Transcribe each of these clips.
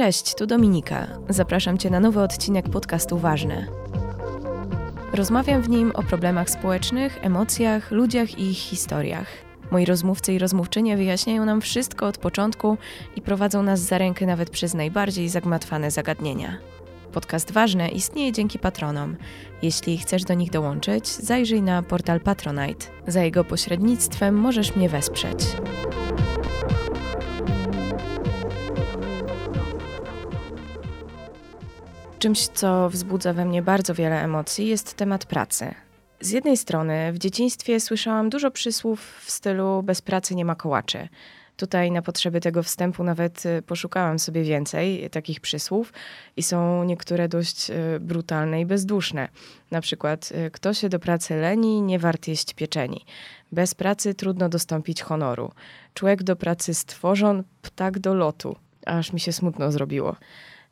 Cześć, tu Dominika. Zapraszam Cię na nowy odcinek podcastu Ważne. Rozmawiam w nim o problemach społecznych, emocjach, ludziach i ich historiach. Moi rozmówcy i rozmówczynie wyjaśniają nam wszystko od początku i prowadzą nas za rękę nawet przez najbardziej zagmatwane zagadnienia. Podcast Ważne istnieje dzięki patronom. Jeśli chcesz do nich dołączyć, zajrzyj na portal Patronite. Za jego pośrednictwem możesz mnie wesprzeć. Czymś, co wzbudza we mnie bardzo wiele emocji, jest temat pracy. Z jednej strony w dzieciństwie słyszałam dużo przysłów w stylu bez pracy nie ma kołaczy. Tutaj na potrzeby tego wstępu nawet y, poszukałam sobie więcej takich przysłów i są niektóre dość y, brutalne i bezduszne. Na przykład y, kto się do pracy leni, nie wart jeść pieczeni. Bez pracy trudno dostąpić honoru. Człowiek do pracy stworzon, ptak do lotu. Aż mi się smutno zrobiło.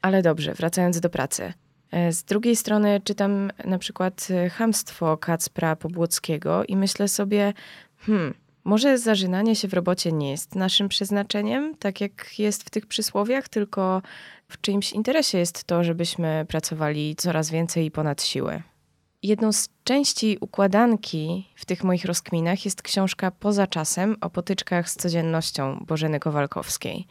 Ale dobrze, wracając do pracy. E, z drugiej strony czytam na przykład Hamstwo Kacpra Pobłockiego i myślę sobie, hmm, może zażynanie się w robocie nie jest naszym przeznaczeniem, tak jak jest w tych przysłowiach, tylko w czyimś interesie jest to, żebyśmy pracowali coraz więcej i ponad siłę. Jedną z części układanki w tych moich rozkminach jest książka Poza czasem o potyczkach z codziennością Bożeny Kowalkowskiej.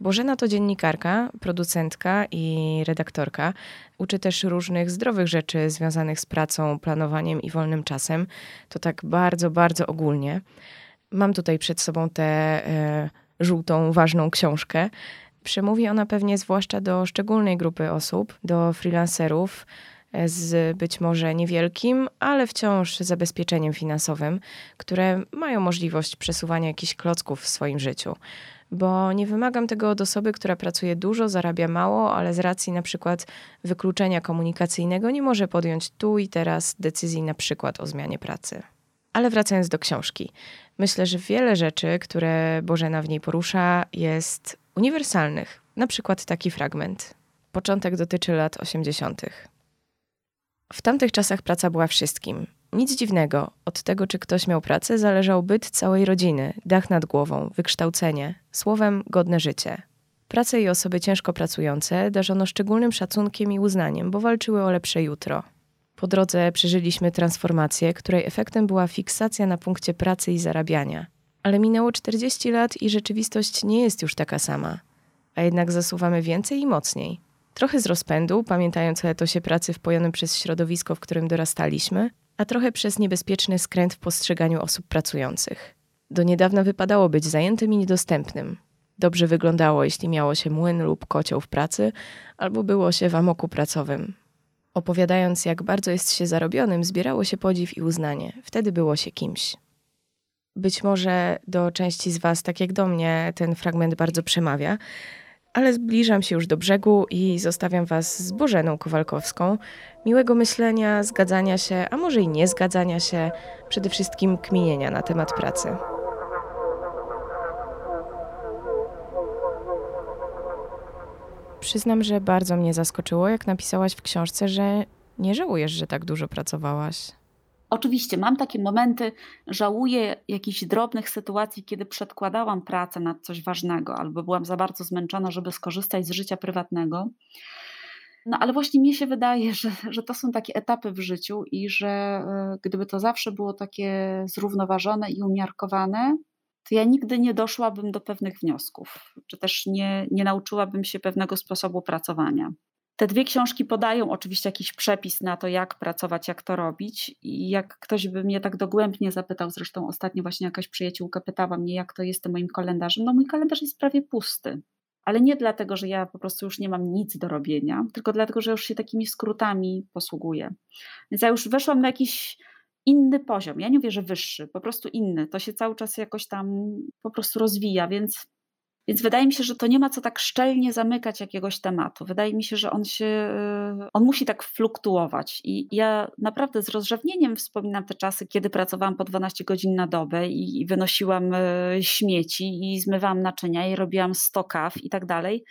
Bożena to dziennikarka, producentka i redaktorka. Uczy też różnych zdrowych rzeczy związanych z pracą, planowaniem i wolnym czasem. To tak bardzo, bardzo ogólnie. Mam tutaj przed sobą tę e, żółtą, ważną książkę. Przemówi ona pewnie zwłaszcza do szczególnej grupy osób, do freelancerów e, z być może niewielkim, ale wciąż zabezpieczeniem finansowym, które mają możliwość przesuwania jakichś klocków w swoim życiu. Bo nie wymagam tego od osoby, która pracuje dużo, zarabia mało, ale z racji na przykład wykluczenia komunikacyjnego nie może podjąć tu i teraz decyzji na przykład o zmianie pracy. Ale wracając do książki. Myślę, że wiele rzeczy, które Bożena w niej porusza, jest uniwersalnych. Na przykład taki fragment. Początek dotyczy lat 80. W tamtych czasach praca była wszystkim. Nic dziwnego, od tego, czy ktoś miał pracę, zależał byt całej rodziny, dach nad głową, wykształcenie, słowem godne życie. Prace i osoby ciężko pracujące darzono szczególnym szacunkiem i uznaniem, bo walczyły o lepsze jutro. Po drodze przeżyliśmy transformację, której efektem była fiksacja na punkcie pracy i zarabiania. Ale minęło 40 lat i rzeczywistość nie jest już taka sama. A jednak zasuwamy więcej i mocniej. Trochę z rozpędu, pamiętając o etosie pracy wpojonym przez środowisko, w którym dorastaliśmy, a trochę przez niebezpieczny skręt w postrzeganiu osób pracujących. Do niedawna wypadało być zajętym i niedostępnym. Dobrze wyglądało, jeśli miało się młyn lub kocioł w pracy, albo było się w amoku pracowym, Opowiadając, jak bardzo jest się zarobionym, zbierało się podziw i uznanie. Wtedy było się kimś. Być może do części z Was, tak jak do mnie, ten fragment bardzo przemawia, ale zbliżam się już do brzegu i zostawiam Was z Bożeną Kowalkowską. Miłego myślenia, zgadzania się, a może i nie zgadzania się, przede wszystkim kminienia na temat pracy. Przyznam, że bardzo mnie zaskoczyło, jak napisałaś w książce, że nie żałujesz, że tak dużo pracowałaś. Oczywiście, mam takie momenty, żałuję jakichś drobnych sytuacji, kiedy przedkładałam pracę nad coś ważnego, albo byłam za bardzo zmęczona, żeby skorzystać z życia prywatnego. No ale właśnie mi się wydaje, że, że to są takie etapy w życiu i że e, gdyby to zawsze było takie zrównoważone i umiarkowane, to ja nigdy nie doszłabym do pewnych wniosków, czy też nie, nie nauczyłabym się pewnego sposobu pracowania. Te dwie książki podają oczywiście jakiś przepis na to, jak pracować, jak to robić. I jak ktoś by mnie tak dogłębnie zapytał, zresztą ostatnio właśnie jakaś przyjaciółka pytała mnie, jak to jest tym moim kalendarzem. No mój kalendarz jest prawie pusty. Ale nie dlatego, że ja po prostu już nie mam nic do robienia, tylko dlatego, że już się takimi skrótami posługuję. Więc ja już weszłam na jakiś inny poziom. Ja nie mówię, że wyższy, po prostu inny. To się cały czas jakoś tam po prostu rozwija, więc, więc wydaje mi się, że to nie ma co tak szczelnie zamykać jakiegoś tematu. Wydaje mi się, że on się, on musi tak fluktuować. I ja naprawdę z rozrzewnieniem wspominam te czasy, kiedy pracowałam po 12 godzin na dobę i wynosiłam e, śmieci i zmywałam naczynia i robiłam 100 kaw i tak dalej.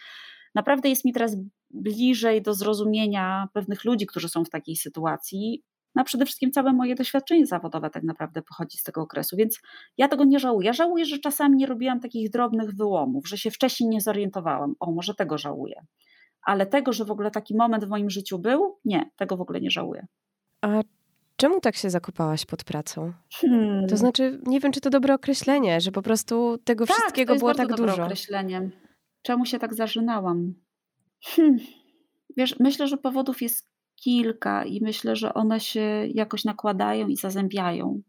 Naprawdę jest mi teraz bliżej do zrozumienia pewnych ludzi, którzy są w takiej sytuacji, no a przede wszystkim całe moje doświadczenie zawodowe tak naprawdę pochodzi z tego okresu, więc ja tego nie żałuję. Ja żałuję, że czasami nie robiłam takich drobnych wyłomów, że się wcześniej nie zorientowałam. O, może tego żałuję. Ale tego, że w ogóle taki moment w moim życiu był, nie, tego w ogóle nie żałuję. A czemu tak się zakopałaś pod pracą? Hmm. To znaczy, nie wiem, czy to dobre określenie, że po prostu tego tak, wszystkiego to jest było tak dobre dużo. określenie. Czemu się tak zażynałam? Hmm. Wiesz, myślę, że powodów jest kilka i myślę, że one się jakoś nakładają i zazębiają.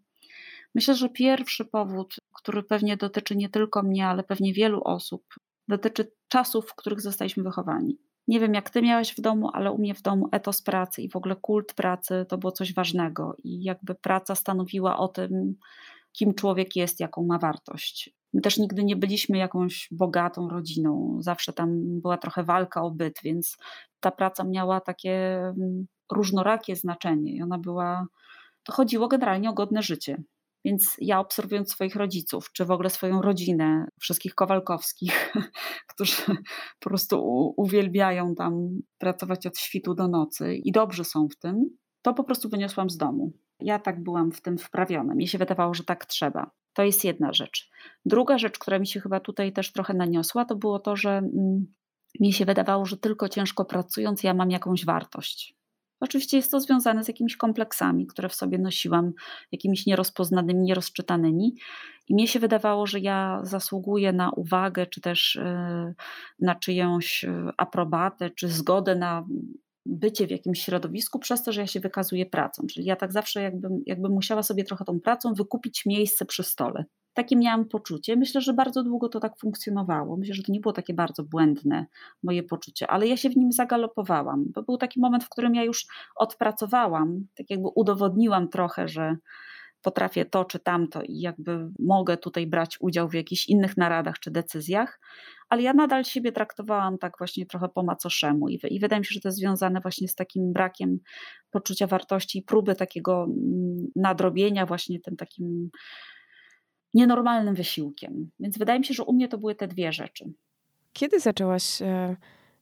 Myślę, że pierwszy powód, który pewnie dotyczy nie tylko mnie, ale pewnie wielu osób, dotyczy czasów, w których zostaliśmy wychowani. Nie wiem, jak ty miałeś w domu, ale u mnie w domu etos pracy i w ogóle kult pracy to było coś ważnego i jakby praca stanowiła o tym, kim człowiek jest, jaką ma wartość. My też nigdy nie byliśmy jakąś bogatą rodziną, zawsze tam była trochę walka o byt, więc ta praca miała takie mm, różnorakie znaczenie i ona była, to chodziło generalnie o godne życie. Więc ja obserwując swoich rodziców, czy w ogóle swoją rodzinę, wszystkich Kowalkowskich, którzy po prostu uwielbiają tam pracować od świtu do nocy i dobrze są w tym, to po prostu wyniosłam z domu. Ja tak byłam w tym wprawiona. Mi się wydawało, że tak trzeba. To jest jedna rzecz. Druga rzecz, która mi się chyba tutaj też trochę naniosła, to było to, że mi się wydawało, że tylko ciężko pracując ja mam jakąś wartość. Oczywiście jest to związane z jakimiś kompleksami, które w sobie nosiłam, jakimiś nierozpoznanymi, nierozczytanymi. I mnie się wydawało, że ja zasługuję na uwagę, czy też e, na czyjąś e, aprobatę, czy zgodę na bycie w jakimś środowisku przez to, że ja się wykazuję pracą. Czyli ja tak zawsze jakbym, jakbym musiała sobie trochę tą pracą wykupić miejsce przy stole. Takie miałam poczucie. Myślę, że bardzo długo to tak funkcjonowało. Myślę, że to nie było takie bardzo błędne moje poczucie, ale ja się w nim zagalopowałam. Bo był taki moment, w którym ja już odpracowałam, tak jakby udowodniłam trochę, że potrafię to czy tamto i jakby mogę tutaj brać udział w jakichś innych naradach czy decyzjach, ale ja nadal siebie traktowałam tak właśnie trochę po macoszemu i, i wydaje mi się, że to jest związane właśnie z takim brakiem poczucia wartości i próby takiego mm, nadrobienia właśnie tym takim nienormalnym wysiłkiem. Więc wydaje mi się, że u mnie to były te dwie rzeczy. Kiedy zaczęłaś e,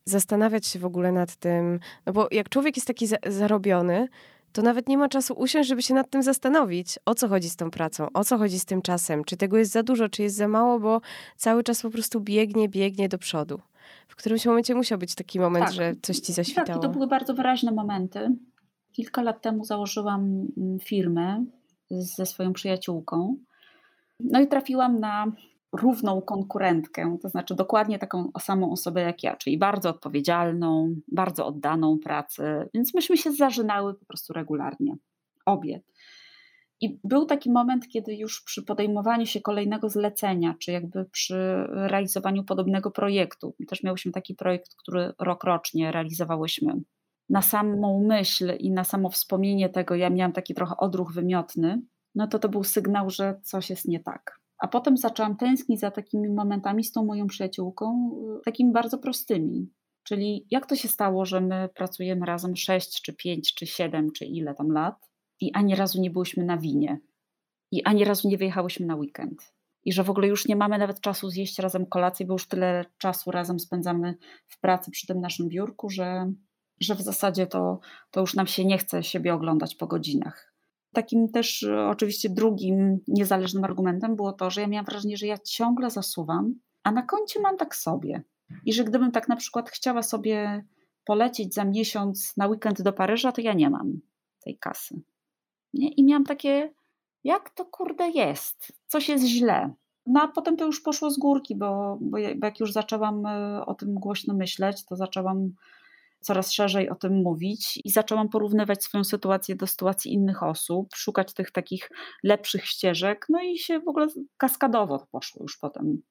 zastanawiać się w ogóle nad tym? No bo jak człowiek jest taki za zarobiony, to nawet nie ma czasu usiąść, żeby się nad tym zastanowić, o co chodzi z tą pracą, o co chodzi z tym czasem, czy tego jest za dużo, czy jest za mało, bo cały czas po prostu biegnie, biegnie do przodu. W którymś momencie musiał być taki moment, tak. że coś ci zaświtało. Tak, to były bardzo wyraźne momenty. Kilka lat temu założyłam mm, firmę ze swoją przyjaciółką. No i trafiłam na równą konkurentkę, to znaczy dokładnie taką samą osobę jak ja, czyli bardzo odpowiedzialną, bardzo oddaną pracy, więc myśmy się zażynały po prostu regularnie, obie. I był taki moment, kiedy już przy podejmowaniu się kolejnego zlecenia, czy jakby przy realizowaniu podobnego projektu, też miałyśmy taki projekt, który rok rocznie realizowałyśmy. Na samą myśl i na samo wspomnienie tego, ja miałam taki trochę odruch wymiotny, no to to był sygnał, że coś jest nie tak. A potem zaczęłam tęsknić za takimi momentami z tą moją przyjaciółką, y, takimi bardzo prostymi. Czyli jak to się stało, że my pracujemy razem 6, czy 5, czy 7, czy ile tam lat i ani razu nie byłyśmy na winie i ani razu nie wyjechałyśmy na weekend. I że w ogóle już nie mamy nawet czasu zjeść razem kolacji, bo już tyle czasu razem spędzamy w pracy przy tym naszym biurku, że, że w zasadzie to, to już nam się nie chce siebie oglądać po godzinach. Takim też e, oczywiście drugim niezależnym argumentem było to, że ja miałam wrażenie, że ja ciągle zasuwam, a na koncie mam tak sobie. I że gdybym tak na przykład chciała sobie polecieć za miesiąc na weekend do Paryża, to ja nie mam tej kasy. Nie? I miałam takie, jak to kurde jest? Coś jest źle. No a potem to już poszło z górki, bo, bo jak już zaczęłam e, o tym głośno myśleć, to zaczęłam coraz szerzej o tym mówić i zaczęłam porównywać swoją sytuację do sytuacji innych osób, szukać tych takich lepszych ścieżek, no i się w ogóle kaskadowo poszło już potem.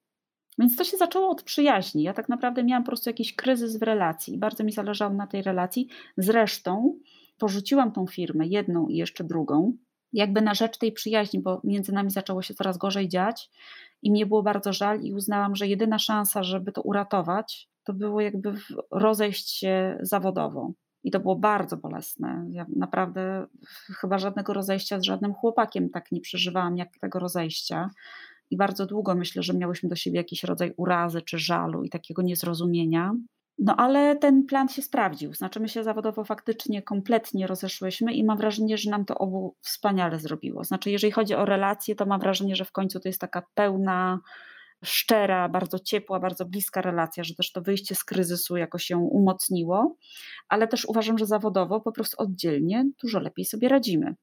Więc to się zaczęło od przyjaźni. Ja tak naprawdę miałam po prostu jakiś kryzys w relacji i bardzo mi zależało na tej relacji. Zresztą porzuciłam tą firmę, jedną i jeszcze drugą, jakby na rzecz tej przyjaźni, bo między nami zaczęło się coraz gorzej dziać i mnie było bardzo żal i uznałam, że jedyna szansa, żeby to uratować, to było jakby rozejść się zawodowo. I to było bardzo bolesne. Ja naprawdę chyba żadnego rozejścia z żadnym chłopakiem tak nie przeżywałam jak tego rozejścia. I bardzo długo myślę, że miałyśmy do siebie jakiś rodzaj urazy czy żalu i takiego niezrozumienia. No ale ten plan się sprawdził. Znaczy my się zawodowo faktycznie kompletnie rozeszłyśmy i mam wrażenie, że nam to obu wspaniale zrobiło. Znaczy jeżeli chodzi o relacje, to mam wrażenie, że w końcu to jest taka pełna szczera, bardzo ciepła, bardzo bliska relacja, że też to wyjście z kryzysu jakoś się umocniło, ale też uważam, że zawodowo po prostu oddzielnie dużo lepiej sobie radzimy.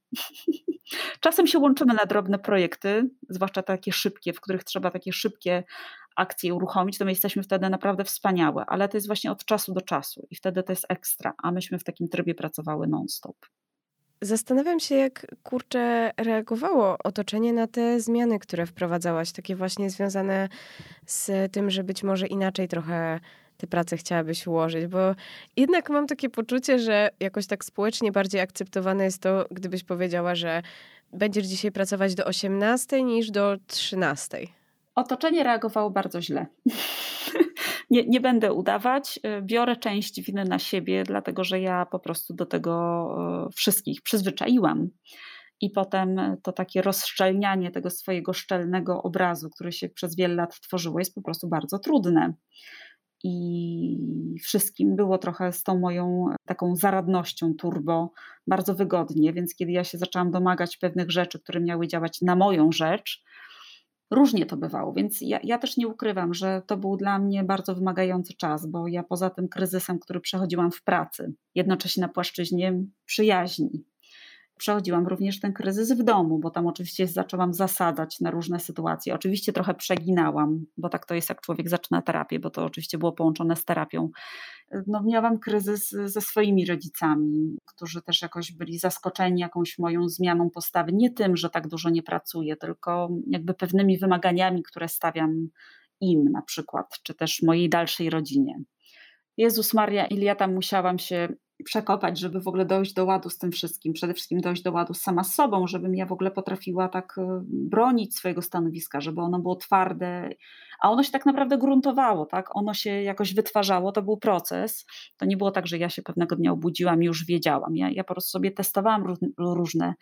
Czasem się łączymy na drobne projekty, zwłaszcza takie szybkie, w których trzeba takie szybkie akcje uruchomić, to my jesteśmy wtedy naprawdę wspaniałe, ale to jest właśnie od czasu do czasu i wtedy to jest ekstra, a myśmy w takim trybie pracowały non-stop. Zastanawiam się, jak kurczę reagowało otoczenie na te zmiany, które wprowadzałaś, takie właśnie związane z tym, że być może inaczej trochę te prace chciałabyś ułożyć, bo jednak mam takie poczucie, że jakoś tak społecznie bardziej akceptowane jest to, gdybyś powiedziała, że będziesz dzisiaj pracować do 18 niż do 13. Otoczenie reagowało bardzo źle. nie, nie będę udawać. Y, biorę część winy na siebie, dlatego że ja po prostu do tego y, wszystkich przyzwyczaiłam. I potem to takie rozszczelnianie tego swojego szczelnego obrazu, który się przez wiele lat tworzyło, jest po prostu bardzo trudne. I wszystkim było trochę z tą moją taką zaradnością turbo bardzo wygodnie, więc kiedy ja się zaczęłam domagać pewnych rzeczy, które miały działać na moją rzecz, różnie to bywało, więc ja, ja, też nie ukrywam, że to był dla mnie bardzo wymagający czas, bo ja poza tym kryzysem, który przechodziłam w pracy, jednocześnie na płaszczyźnie przyjaźni, Przechodziłam również ten kryzys w domu, bo tam oczywiście zaczęłam zasadzać na różne sytuacje. Oczywiście trochę przeginałam, bo tak to jest, jak człowiek zaczyna terapię, bo to oczywiście było połączone z terapią. No, miałam kryzys ze swoimi rodzicami, którzy też jakoś byli zaskoczeni jakąś moją zmianą postawy. Nie tym, że tak dużo nie pracuję, tylko jakby pewnymi wymaganiami, które stawiam im na przykład, czy też mojej dalszej rodzinie. Jezus Maria, ile ja tam musiałam się przekopać, żeby w ogóle dojść do ładu z tym wszystkim. Przede wszystkim dojść do ładu sama z sobą, żebym ja w ogóle potrafiła tak e, bronić swojego stanowiska, żeby ono było twarde, a ono się tak naprawdę gruntowało, tak? Ono się jakoś wytwarzało, to był proces. To nie było tak, że ja się pewnego dnia obudziłam i już wiedziałam. Ja, ja po prostu sobie testowałam różne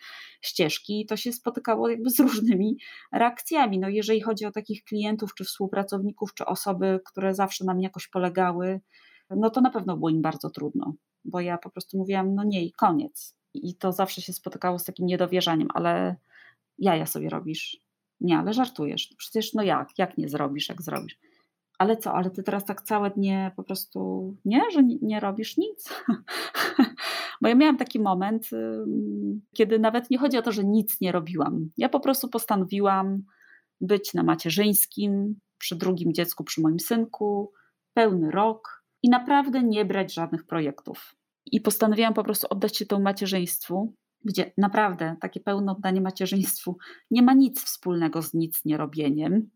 ścieżki i to się spotykało jakby z różnymi reakcjami. No jeżeli chodzi o takich klientów, czy współpracowników, czy osoby, które zawsze na mnie jakoś polegały, no to na pewno było im bardzo trudno bo ja po prostu mówiłam, no nie i koniec. I to zawsze się spotykało z takim niedowierzaniem, ale jaja sobie robisz. Nie, ale żartujesz. Przecież no jak, jak nie zrobisz, jak zrobisz. Ale co, ale ty teraz tak całe dnie po prostu nie, że nie robisz nic? Bo ja miałam taki moment, kiedy nawet nie chodzi o to, że nic nie robiłam. Ja po prostu postanowiłam być na macierzyńskim, przy drugim dziecku, przy moim synku, pełny rok i naprawdę nie brać żadnych projektów. I postanowiłam po prostu oddać się temu macierzyństwu, gdzie naprawdę takie pełne oddanie macierzyństwu nie ma nic wspólnego z nic nierobieniem.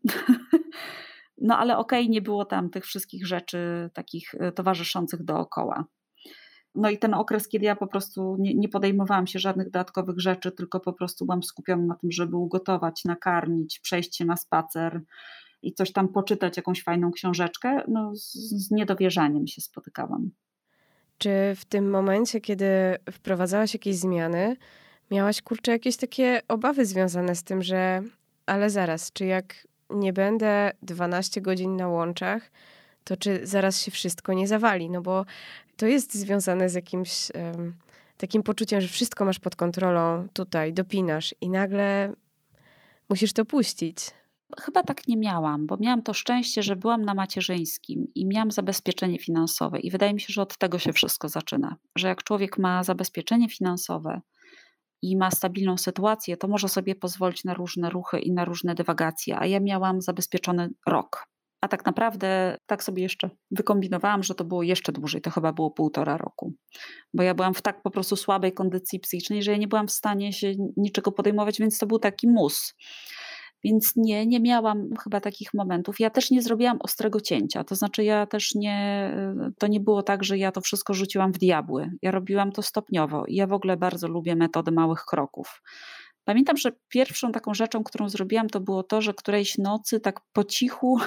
No ale okej, okay, nie było tam tych wszystkich rzeczy takich e, towarzyszących dookoła. No i ten okres, kiedy ja po prostu nie, nie, podejmowałam się żadnych dodatkowych rzeczy, tylko po prostu byłam skupiona na tym, żeby ugotować, nakarmić, przejść się na spacer, i coś tam poczytać, jakąś fajną książeczkę, no z, z niedowierzaniem się spotykałam. Czy w tym momencie, kiedy wprowadzałaś jakieś zmiany, miałaś kurczę jakieś takie obawy związane z tym, że ale zaraz, czy jak nie będę 12 godzin na łączach, to czy zaraz się wszystko nie zawali? No bo to jest związane z jakimś um, takim poczuciem, że wszystko masz pod kontrolą tutaj, dopinasz i nagle musisz to puścić. Chyba tak nie miałam, bo miałam to szczęście, że byłam na macierzyńskim i miałam zabezpieczenie finansowe, i wydaje mi się, że od tego się wszystko zaczyna. Że jak człowiek ma zabezpieczenie finansowe i ma stabilną sytuację, to może sobie pozwolić na różne ruchy i na różne dywagacje, a ja miałam zabezpieczony rok. A tak naprawdę tak sobie jeszcze wykombinowałam, że to było jeszcze dłużej, to chyba było półtora roku. Bo ja byłam w tak po prostu słabej kondycji psychicznej, że ja nie byłam w stanie się niczego podejmować, więc to był taki mus. Więc nie, nie miałam chyba takich momentów. Ja też nie zrobiłam ostrego cięcia. To znaczy, ja też nie, to nie było tak, że ja to wszystko rzuciłam w diabły. Ja robiłam to stopniowo i ja w ogóle bardzo lubię metody małych kroków. Pamiętam, że pierwszą taką rzeczą, którą zrobiłam, to było to, że którejś nocy tak po cichu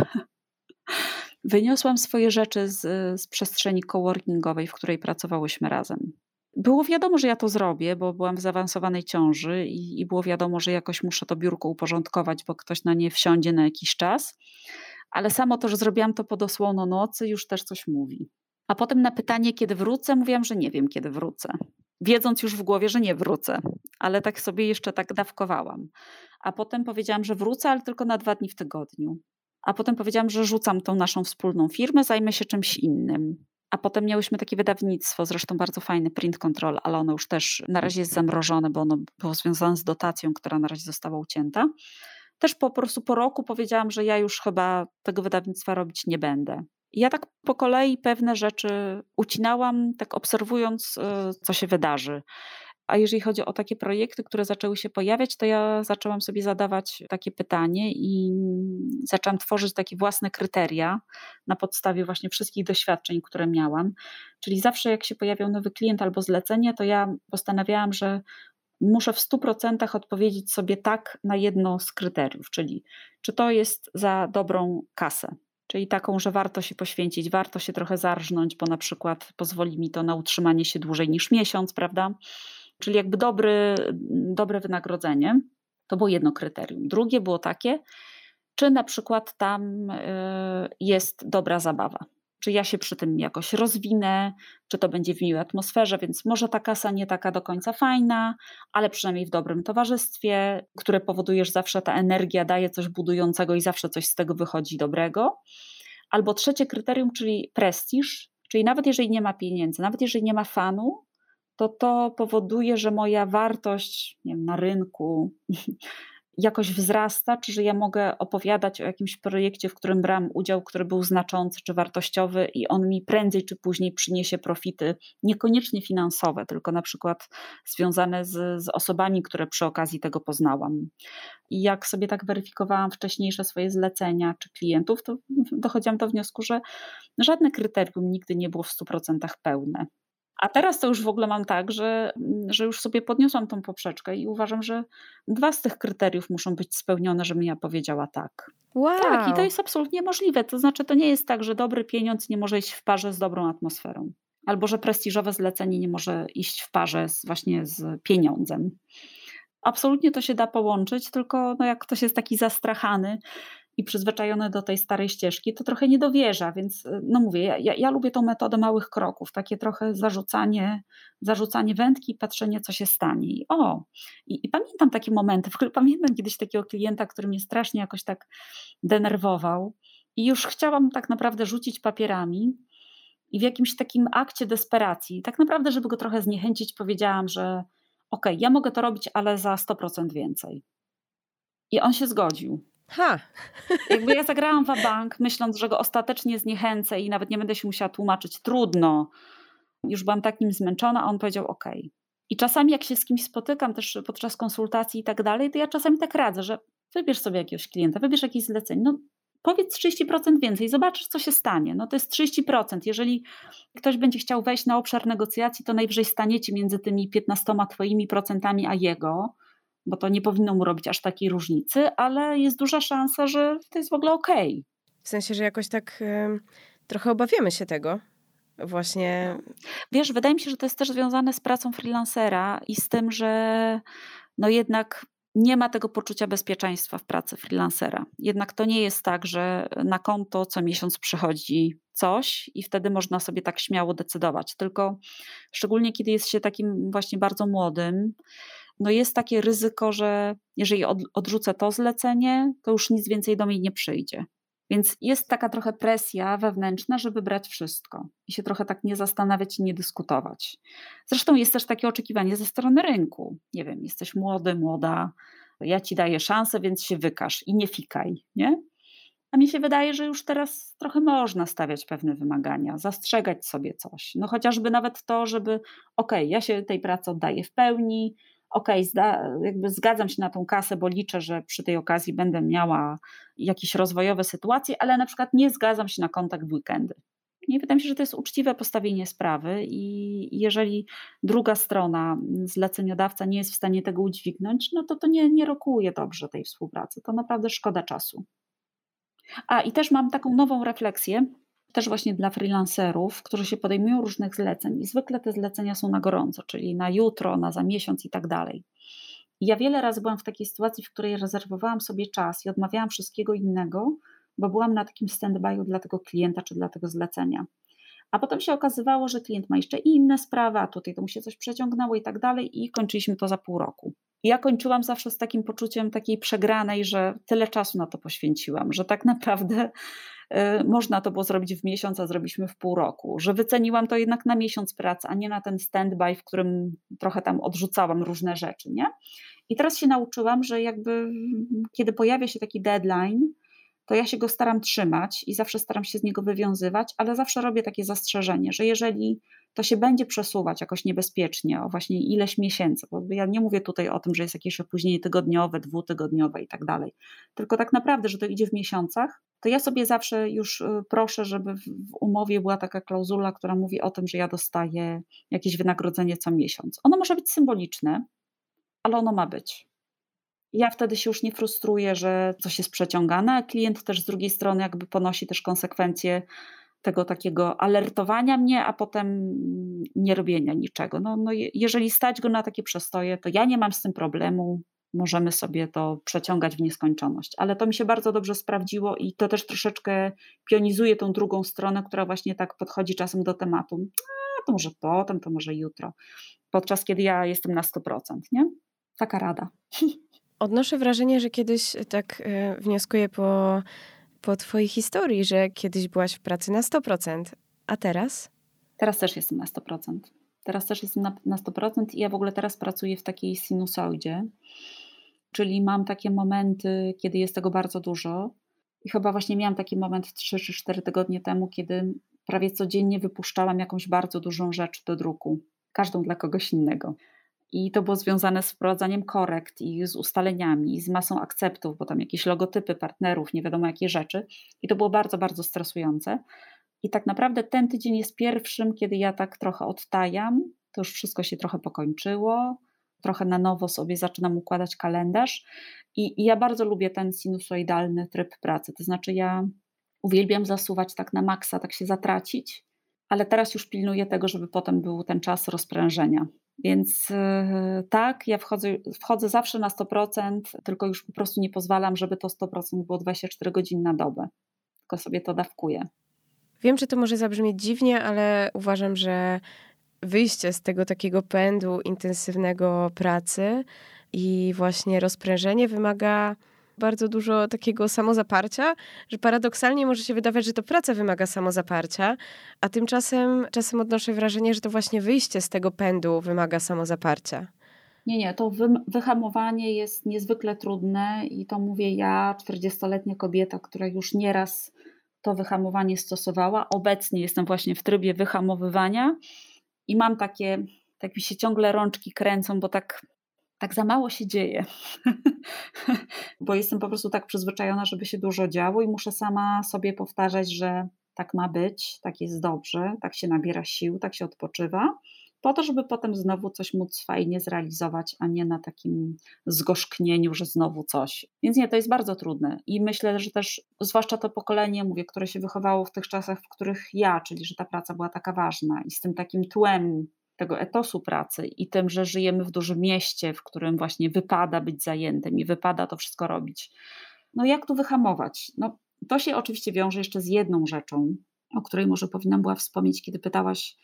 wyniosłam swoje rzeczy z, z przestrzeni coworkingowej, w której pracowałyśmy razem. Było wiadomo, że ja to zrobię, bo byłam w zaawansowanej ciąży i, i było wiadomo, że jakoś muszę to biurko uporządkować, bo ktoś na nie wsiądzie na jakiś czas. Ale samo to, że zrobiłam to pod osłoną nocy, już też coś mówi. A potem na pytanie, kiedy wrócę, mówiłam, że nie wiem, kiedy wrócę. Wiedząc już w głowie, że nie wrócę, ale tak sobie jeszcze tak dawkowałam. A potem powiedziałam, że wrócę, ale tylko na dwa dni w tygodniu. a potem powiedziałam, że rzucam tą naszą wspólną firmę, zajmę się czymś innym. A potem miałyśmy takie wydawnictwo, zresztą bardzo fajne, Print Control, ale ono już też na razie jest zamrożone, bo ono było związane z dotacją, która na razie została ucięta. Też po prostu po roku powiedziałam, że ja już chyba tego wydawnictwa robić nie będę. I ja tak po kolei pewne rzeczy ucinałam, tak obserwując, y, co się wydarzy. A jeżeli chodzi o takie projekty, które zaczęły się pojawiać, to ja zaczęłam sobie zadawać takie pytanie i zaczęłam tworzyć takie własne kryteria na podstawie właśnie wszystkich doświadczeń, które miałam. Czyli zawsze jak się pojawiał nowy klient albo zlecenie, to ja postanawiałam, że muszę w 100% odpowiedzieć sobie tak na jedno z kryteriów, czyli czy to jest za dobrą kasę, czyli taką, że warto się poświęcić, warto się trochę zarżnąć, bo na przykład pozwoli mi to na utrzymanie się dłużej niż miesiąc, prawda? Czyli jakby dobry, dobre wynagrodzenie. To było jedno kryterium. Drugie było takie, czy na przykład tam y, jest dobra zabawa. Czy ja się przy tym jakoś rozwinę, czy to będzie w miłej atmosferze, więc może ta kasa nie taka do końca fajna, ale przynajmniej w dobrym towarzystwie, które powoduje, że zawsze ta energia daje coś budującego i zawsze coś z tego wychodzi dobrego. Albo trzecie kryterium, czyli prestiż, czyli nawet jeżeli nie ma pieniędzy, nawet jeżeli nie ma fanu, to to powoduje, że moja wartość wiem, na rynku jakoś wzrasta, czy że ja mogę opowiadać o jakimś projekcie, w którym brałam udział, który był znaczący czy wartościowy i on mi prędzej czy później przyniesie profity, niekoniecznie finansowe, tylko na przykład związane z, z osobami, które przy okazji tego poznałam. I jak sobie tak weryfikowałam wcześniejsze swoje zlecenia czy klientów, to dochodziłam do wniosku, że żadne kryterium nigdy nie było w 100% pełne. A teraz to już w ogóle mam tak, że, że już sobie podniosłam tą poprzeczkę i uważam, że dwa z tych kryteriów muszą być spełnione, żebym ja powiedziała tak. Wow. Tak, i to jest absolutnie możliwe. To znaczy, to nie jest tak, że dobry pieniądz nie może iść w parze z dobrą atmosferą, albo że prestiżowe zlecenie nie może iść w parze z, właśnie z pieniądzem. Absolutnie to się da połączyć, tylko no jak ktoś jest taki zastrachany, i przyzwyczajony do tej starej ścieżki, to trochę nie dowierza, więc y, no mówię, ja, ja, ja lubię tą metodę małych kroków, takie trochę zarzucanie, zarzucanie wędki patrzenie, co się stanie. I o, i, i pamiętam takie momenty, w ogóle pamiętam kiedyś takiego klienta, który mnie strasznie jakoś tak denerwował i już chciałam tak naprawdę rzucić papierami i w jakimś takim akcie desperacji, tak naprawdę, żeby go trochę zniechęcić, powiedziałam, że okej, okay, ja mogę to robić, ale za 100% więcej. I on się zgodził. Ha! Jakby ja zagrałam w bank, myśląc, że go ostatecznie zniechęcę i nawet nie będę się musiała tłumaczyć. Trudno. Już byłam takim zmęczona, a on powiedział OK. I czasami jak się z kimś spotykam też podczas konsultacji i tak dalej, to ja czasami tak radzę, że wybierz sobie jakiegoś klienta, wybierz jakieś zlecenie. No powiedz 30% więcej, zobaczysz co się stanie. No to jest 30%. Jeżeli ktoś będzie chciał wejść na obszar negocjacji, to najwyżej staniecie między tymi 15 twoimi procentami a jego bo to nie powinno mu robić aż takiej różnicy, ale jest duża szansa, że to jest w ogóle okej. Okay. W sensie, że jakoś tak y, trochę obawiamy się tego. Właśnie. Wiesz, wydaje mi się, że to jest też związane z pracą freelancera i z tym, że no jednak nie ma tego poczucia bezpieczeństwa w pracy freelancera. Jednak to nie jest tak, że na konto co miesiąc przychodzi coś i wtedy można sobie tak śmiało decydować. Tylko szczególnie kiedy jest się takim właśnie bardzo młodym, no jest takie ryzyko, że jeżeli od, odrzucę to zlecenie, to już nic więcej do mnie nie przyjdzie. Więc jest taka trochę presja wewnętrzna, żeby brać wszystko i się trochę tak nie zastanawiać i nie dyskutować. Zresztą jest też takie oczekiwanie ze strony rynku. Nie wiem, jesteś młody, młoda, ja ci daję szansę, więc się wykaż i nie fikaj, nie? A mi się wydaje, że już teraz trochę można stawiać pewne wymagania, zastrzegać sobie coś. No chociażby nawet to, żeby, okay, ja się tej pracy oddaję w pełni, okay, jakby zgadzam się na tą kasę, bo liczę, że przy tej okazji będę miała jakieś rozwojowe sytuacje, ale na przykład nie zgadzam się na kontakt w weekendy. Nie wydaje mi się, że to jest uczciwe postawienie sprawy i jeżeli druga strona, zleceniodawca nie jest w stanie tego udźwignąć, no to to nie, nie rokuje dobrze tej współpracy. To naprawdę szkoda czasu. A i też mam taką nową refleksję, też właśnie dla freelancerów, którzy się podejmują różnych zleceń i zwykle te zlecenia są na gorąco, czyli na jutro, na za miesiąc i tak dalej. Ja wiele razy byłam w takiej sytuacji, w której rezerwowałam sobie czas i odmawiałam wszystkiego innego, bo byłam na takim stand-by'u dla tego klienta czy dla tego zlecenia. A potem się okazywało, że klient ma jeszcze inne sprawy, a tutaj to mu się coś przeciągnęło i tak dalej, i kończyliśmy to za pół roku. Ja kończyłam zawsze z takim poczuciem takiej przegranej, że tyle czasu na to poświęciłam, że tak naprawdę można to było zrobić w miesiąc, a zrobiliśmy w pół roku, że wyceniłam to jednak na miesiąc pracy, a nie na ten stand-by, w którym trochę tam odrzucałam różne rzeczy, nie? I teraz się nauczyłam, że jakby kiedy pojawia się taki deadline, to ja się go staram trzymać i zawsze staram się z niego wywiązywać, ale zawsze robię takie zastrzeżenie, że jeżeli to się będzie przesuwać jakoś niebezpiecznie o właśnie ileś miesięcy, bo ja nie mówię tutaj o tym, że jest jakieś opóźnienie tygodniowe, dwutygodniowe i tak dalej, tylko tak naprawdę, że to idzie w miesiącach, to ja sobie zawsze już y, proszę, żeby w umowie była taka klauzula, która mówi o tym, że ja dostaję jakieś wynagrodzenie co miesiąc. Ono może być symboliczne, ale ono ma być. Ja wtedy się już nie frustruję, że coś jest przeciągane, a klient też z drugiej strony jakby ponosi też konsekwencje tego takiego alertowania mnie, a potem nie robienia niczego. No, no jeżeli stać go na takie przestoje, to ja nie mam z tym problemu. Możemy sobie to przeciągać w nieskończoność. Ale to mi się bardzo dobrze sprawdziło i to też troszeczkę pionizuje tą drugą stronę, która właśnie tak podchodzi czasem do tematu. A, to może potem, to może jutro. Podczas kiedy ja jestem na 100%, nie? Taka rada. Odnoszę wrażenie, że kiedyś tak e, wnioskuję po, po Twojej historii, że kiedyś byłaś w pracy na 100%, a teraz? Teraz też jestem na 100%. Teraz też jestem na, na 100% i ja w ogóle teraz pracuję w takiej sinusoidzie, czyli mam takie momenty, kiedy jest tego bardzo dużo. I chyba właśnie miałam taki moment 3 czy 4 tygodnie temu, kiedy prawie codziennie wypuszczałam jakąś bardzo dużą rzecz do druku, każdą dla kogoś innego. I to było związane z wprowadzaniem korekt i z ustaleniami, i z masą akceptów, bo tam jakieś logotypy partnerów, nie wiadomo jakie rzeczy. I to było bardzo, bardzo stresujące. I tak naprawdę ten tydzień jest pierwszym, kiedy ja tak trochę odtajam. To już wszystko się trochę pokończyło. Trochę na nowo sobie zaczynam układać kalendarz. I, i ja bardzo lubię ten sinusoidalny tryb pracy. To znaczy, ja uwielbiam zasuwać tak na maksa, tak się zatracić, ale teraz już pilnuję tego, żeby potem był ten czas rozprężenia więc e, tak, ja wchodzę, wchodzę zawsze na 100%, tylko już po prostu nie pozwalam, żeby to 100% było 24 godziny na dobę. Tylko sobie to dawkuję. Wiem, że to może zabrzmieć dziwnie, ale uważam, że wyjście z tego takiego pędu intensywnego pracy i właśnie rozprężenie wymaga bardzo dużo takiego samozaparcia, że paradoksalnie może się wydawać, że to praca wymaga samozaparcia, a tymczasem czasem odnoszę wrażenie, że to właśnie wyjście z tego pędu wymaga samozaparcia. Nie, nie, to wy, wyhamowanie jest niezwykle trudne i to mówię ja, 40-letnia kobieta, która już nieraz to wyhamowanie stosowała. Obecnie jestem właśnie w trybie wyhamowywania i mam takie, tak mi się ciągle rączki kręcą, bo tak tak za mało się dzieje, bo jestem po prostu tak przyzwyczajona, żeby się dużo działo i muszę sama sobie powtarzać, że tak ma być, tak jest dobrze, tak się nabiera sił, tak się odpoczywa, po to, żeby potem znowu coś móc fajnie zrealizować, a nie na takim zgorzknieniu, że znowu coś. Więc nie, to jest bardzo trudne i myślę, że też, zwłaszcza to pokolenie, mówię, które się wychowało w tych czasach, w których ja, czyli że ta praca była taka ważna i z tym takim tłem tego etosu pracy i tym, że żyjemy w dużym mieście, w którym właśnie wypada być zajętym i wypada to wszystko robić. No jak tu wyhamować? No, to się oczywiście wiąże jeszcze z jedną rzeczą, o której może powinnam była wspomnieć, kiedy pytałaś,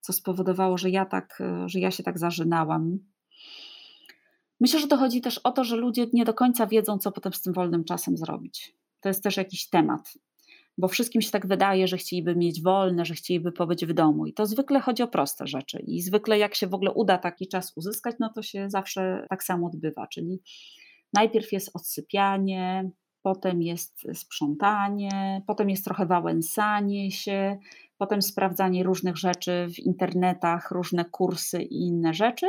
co spowodowało, że ja tak, że ja się tak zażynałam. Myślę, że to chodzi też o to, że ludzie nie do końca wiedzą, co potem z tym wolnym czasem zrobić. To jest też jakiś temat bo wszystkim się tak wydaje, że chcieliby mieć wolne, że chcieliby pobyć w domu. I to zwykle chodzi o proste rzeczy. I zwykle, jak się w ogóle uda taki czas uzyskać, no to się zawsze tak samo odbywa. Czyli najpierw jest odsypianie, potem jest sprzątanie, potem jest trochę wałęsanie się, potem sprawdzanie różnych rzeczy w internetach, różne kursy i inne rzeczy,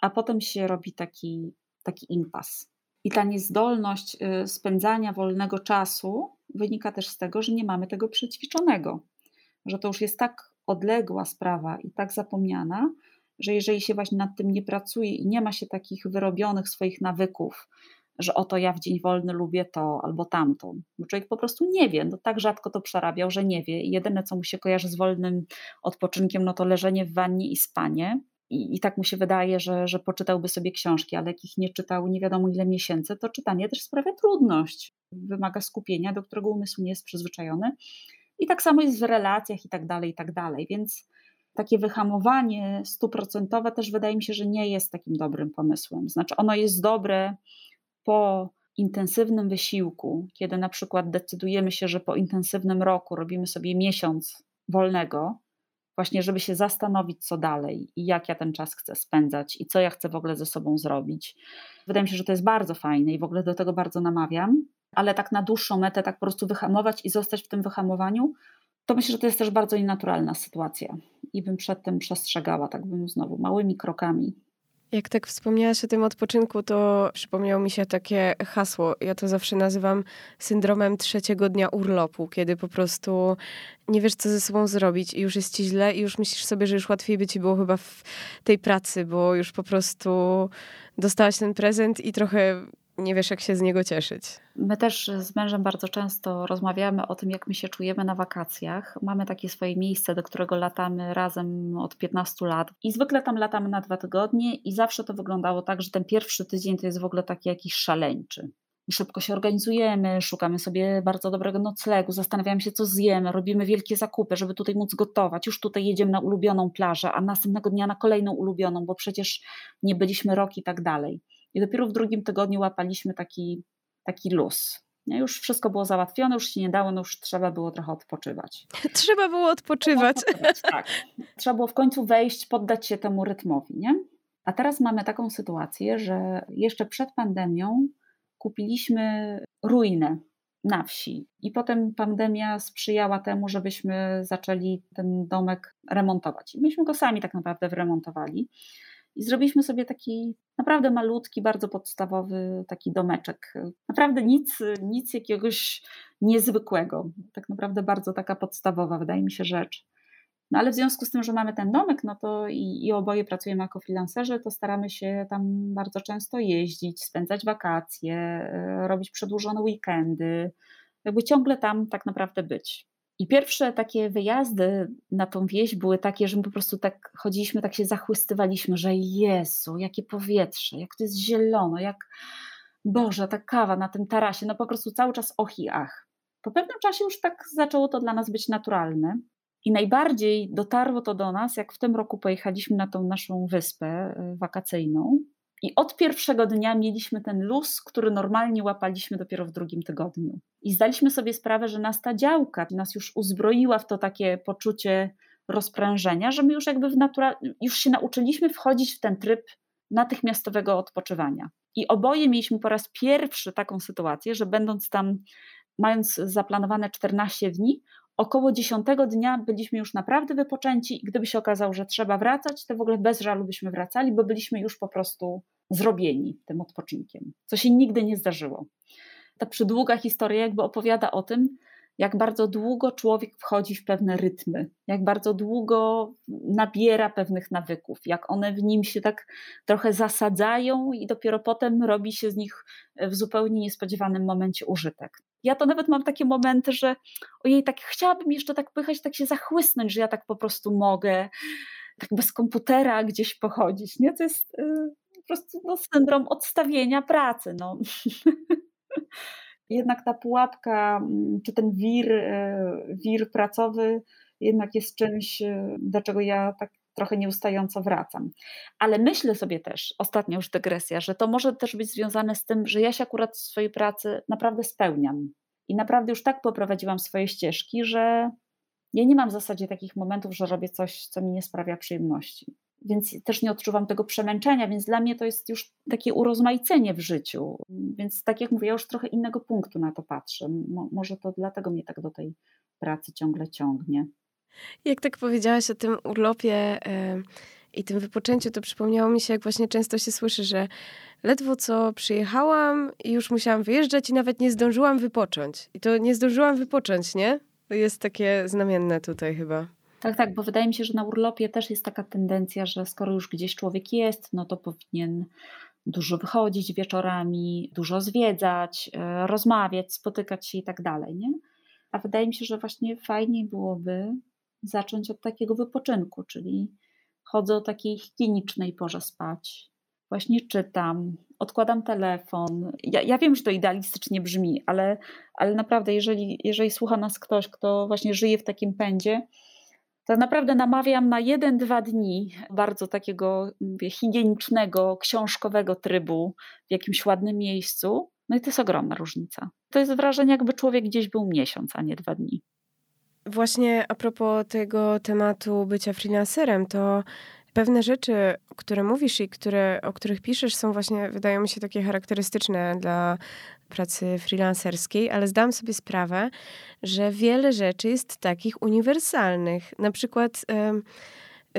a potem się robi taki, taki impas. I ta niezdolność y, spędzania wolnego czasu wynika też z tego, że nie mamy tego przećwiczonego, że to już jest tak odległa sprawa i tak zapomniana, że jeżeli się właśnie nad tym nie pracuje i nie ma się takich wyrobionych swoich nawyków, że oto ja w dzień wolny lubię to albo tamto, bo człowiek po prostu nie wie, no tak rzadko to przerabiał, że nie wie. I jedyne co mu się kojarzy z wolnym odpoczynkiem, no to leżenie w wannie i spanie, i, I, tak mu się wydaje, że, że poczytałby sobie książki, ale jakich nie czytał nie wiadomo ile miesięcy, to czytanie też sprawia trudność. Wymaga skupienia, do którego umysł nie jest przyzwyczajony. I tak samo jest w relacjach i tak dalej, i tak dalej. Więc takie wyhamowanie stuprocentowe też wydaje mi się, że nie jest takim dobrym pomysłem. Znaczy, ono jest dobre po intensywnym wysiłku, kiedy na przykład decydujemy się, że po intensywnym roku robimy sobie miesiąc wolnego, właśnie żeby się zastanowić, co dalej i jak ja ten czas chcę spędzać i co ja chcę w ogóle ze sobą zrobić. Wydaje mi się, że to jest bardzo fajne i w ogóle do tego bardzo namawiam, ale tak na dłuższą metę, tak po prostu wyhamować i zostać w tym wyhamowaniu, to myślę, że to jest też bardzo nienaturalna sytuacja i bym przed tym przestrzegała, tak bym znowu małymi krokami jak tak wspomniałaś o tym odpoczynku, to przypomniało mi się takie hasło. Ja to zawsze nazywam syndromem trzeciego dnia urlopu, kiedy po prostu nie wiesz, co ze sobą zrobić i już jest ci źle i już myślisz sobie, że już łatwiej by ci było chyba w tej pracy, bo już po prostu dostałaś ten prezent i trochę nie wiesz, jak się z niego cieszyć. My też z mężem bardzo często rozmawiamy o tym, jak my się czujemy na wakacjach. Mamy takie swoje miejsce, do którego latamy razem od 15 lat i zwykle tam latamy na dwa tygodnie i zawsze to wyglądało tak, że ten pierwszy tydzień to jest w ogóle taki jakiś szaleńczy. Szybko się organizujemy, szukamy sobie bardzo dobrego noclegu, zastanawiamy się, co zjemy, robimy wielkie zakupy, żeby tutaj móc gotować. Już tutaj jedziemy na ulubioną plażę, a następnego dnia na kolejną ulubioną, bo przecież nie byliśmy rok i tak dalej. I dopiero w drugim tygodniu łapaliśmy taki, taki luz. Nie? Już wszystko było załatwione, już się nie dało, no już trzeba było trochę odpoczywać. Trzeba było odpoczywać. Trzeba, odpoczywać, tak. trzeba było w końcu wejść, poddać się temu rytmowi. Nie? A teraz mamy taką sytuację, że jeszcze przed pandemią kupiliśmy ruinę na wsi. I potem pandemia sprzyjała temu, żebyśmy zaczęli ten domek remontować. I myśmy go sami tak naprawdę wyremontowali. I zrobiliśmy sobie taki naprawdę malutki, bardzo podstawowy taki domeczek. Naprawdę nic, nic jakiegoś niezwykłego. Tak naprawdę bardzo taka podstawowa, wydaje mi się, rzecz. No ale w związku z tym, że mamy ten domek, no to i, i oboje pracujemy jako freelancerzy, to staramy się tam bardzo często jeździć, spędzać wakacje, e, robić przedłużone weekendy, jakby ciągle tam tak naprawdę być. I pierwsze takie wyjazdy na tą wieś były takie, że my po prostu tak chodziliśmy, tak się zachłystywaliśmy, że Jezu, jakie powietrze, jak to jest zielono, jak Boże, ta kawa na tym tarasie, no po prostu cały czas och i ach. Po pewnym czasie już tak zaczęło to dla nas być naturalne. I najbardziej dotarło to do nas, jak w tym roku pojechaliśmy na tą naszą wyspę y, wakacyjną. I od pierwszego dnia mieliśmy ten luz, który normalnie łapaliśmy dopiero w drugim tygodniu. I zdaliśmy sobie sprawę, że nas ta działka nas już uzbroiła w to takie poczucie rozprężenia, że my już jakby w natura- już się nauczyliśmy wchodzić w ten tryb natychmiastowego odpoczywania. I oboje mieliśmy po raz pierwszy taką sytuację, że będąc tam, mając zaplanowane 14 dni, około 10 dnia byliśmy już naprawdę wypoczęci i gdyby się okazało, że trzeba wracać, to w ogóle bez żalu byśmy wracali, bo byliśmy już po prostu zrobieni tym odpoczynkiem, co się nigdy nie zdarzyło. Ta przydługa historia jakby opowiada o tym, jak bardzo długo człowiek wchodzi w pewne rytmy, jak bardzo długo nabiera pewnych nawyków, jak one w nim się tak trochę zasadzają i dopiero potem robi się z nich w zupełnie niespodziewanym momencie użytek. Ja to nawet mam takie momenty, że ojej, tak chciałabym jeszcze tak pychać, tak się zachłysnąć, że ja tak po prostu mogę, tak bez komputera gdzieś pochodzić, nie? To jest yy, po prostu no, syndrom odstawienia pracy, no. jednak ta pułapka, mm, czy ten wir, e, wir pracowy jednak jest czymś, e, do czego ja tak trochę nieustająco wracam. Ale myślę sobie też, ostatnia już dygresja, że to może też być związane z tym, że ja się akurat w swojej pracy naprawdę spełniam. I naprawdę już tak poprowadziłam swoje ścieżki, że ja nie mam w zasadzie takich momentów, że robię coś, co mi nie sprawia przyjemności więc też nie odczuwam tego przemęczenia, więc dla mnie to jest już takie urozmaicenie w życiu. Więc tak jak mówię, ja już trochę innego punktu na to patrzę. Mo może to dlatego mnie tak do tej pracy ciągle ciągnie. Jak tak powiedziałaś o tym urlopie yy, i tym wypoczęciu, to przypomniało mi się, jak właśnie często się słyszy, że ledwo co przyjechałam i już musiałam wyjeżdżać i nawet nie zdążyłam wypocząć. I to nie zdążyłam wypocząć, nie? To jest takie znamienne tutaj chyba. Tak, tak, bo wydaje mi się, że na urlopie też jest taka tendencja, że skoro już gdzieś człowiek jest, no to powinien dużo wychodzić wieczorami, dużo zwiedzać, e, rozmawiać, spotykać się i tak dalej, nie? A wydaje mi się, że właśnie fajniej byłoby zacząć od takiego wypoczynku, czyli chodzę o takiej higienicznej porze spać, właśnie czytam, odkładam telefon. Ja, ja, wiem, że to idealistycznie brzmi, ale, ale naprawdę, jeżeli, jeżeli słucha nas ktoś, kto właśnie żyje w takim pędzie, to naprawdę namawiam na jeden, dwa dni bardzo takiego mówię, higienicznego, książkowego trybu w jakimś ładnym miejscu. No i to jest ogromna różnica. To jest wrażenie, jakby człowiek gdzieś był miesiąc, a nie dwa dni. Właśnie a propos tego tematu bycia freelancerem, to pewne rzeczy, które mówisz i które, o których piszesz, są właśnie, wydają mi się takie charakterystyczne dla pracy freelancerskiej, ale zdałam sobie sprawę, że wiele rzeczy jest takich uniwersalnych. Na przykład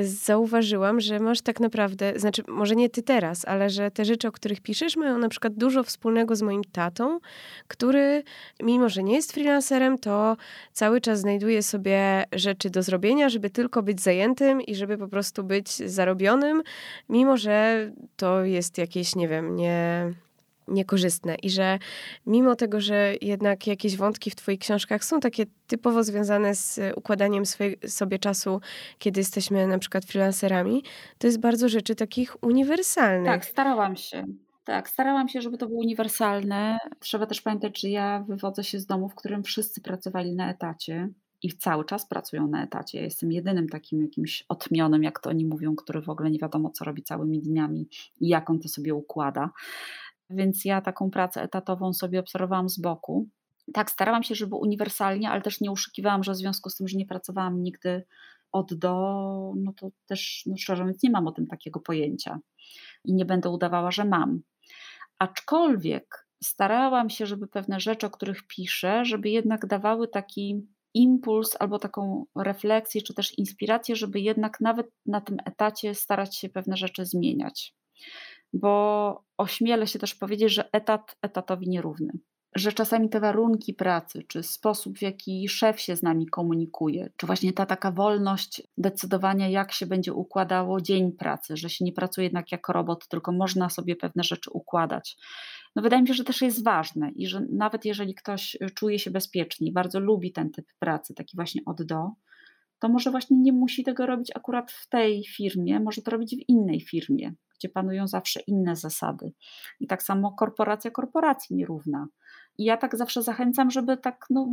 zauważyłam, że masz tak naprawdę, znaczy może nie ty teraz, ale że te rzeczy, o których piszesz, mają na przykład dużo wspólnego z moim tatą, który mimo, że nie jest freelancerem, to cały czas znajduje sobie rzeczy do zrobienia, żeby tylko być zajętym i żeby po prostu być zarobionym, mimo że to jest jakieś, nie wiem, nie niekorzystne i że mimo tego, że jednak jakieś wątki w Twoich książkach są takie typowo związane z układaniem swoje, sobie czasu, kiedy jesteśmy na przykład freelancerami, to jest bardzo rzeczy takich uniwersalnych. Tak, starałam się. Tak, starałam się, żeby to było uniwersalne. Trzeba też pamiętać, że ja wywodzę się z domu, w którym wszyscy pracowali na etacie i cały czas pracują na etacie. Ja jestem jedynym takim jakimś otmionym, jak to oni mówią, który w ogóle nie wiadomo, co robi całymi dniami i jak on to sobie układa. Więc ja taką pracę etatową sobie obserwowałam z boku. Tak, starałam się, żeby uniwersalnie, ale też nie uszukiwałam, że w związku z tym, że nie pracowałam nigdy od do, no to też, no szczerze mówiąc, nie mam o tym takiego pojęcia i nie będę udawała, że mam. Aczkolwiek starałam się, żeby pewne rzeczy, o których piszę, żeby jednak dawały taki impuls albo taką refleksję, czy też inspirację, żeby jednak nawet na tym etacie starać się pewne rzeczy zmieniać bo ośmielę się też powiedzieć, że etat etatowi nierówny. Że czasami te warunki pracy, czy sposób, w jaki szef się z nami komunikuje, czy właśnie ta taka wolność decydowania, jak się będzie układało dzień pracy, że się nie pracuje jednak jako robot, tylko można sobie pewne rzeczy układać. No wydaje mi się, że też jest ważne i że nawet jeżeli ktoś czuje się bezpiecznie, bardzo lubi ten typ pracy, taki właśnie od do, to może właśnie nie musi tego robić akurat w tej firmie, może to robić w innej firmie, gdzie panują zawsze inne zasady. I tak samo korporacja korporacji nierówna. I ja tak zawsze zachęcam, żeby tak no,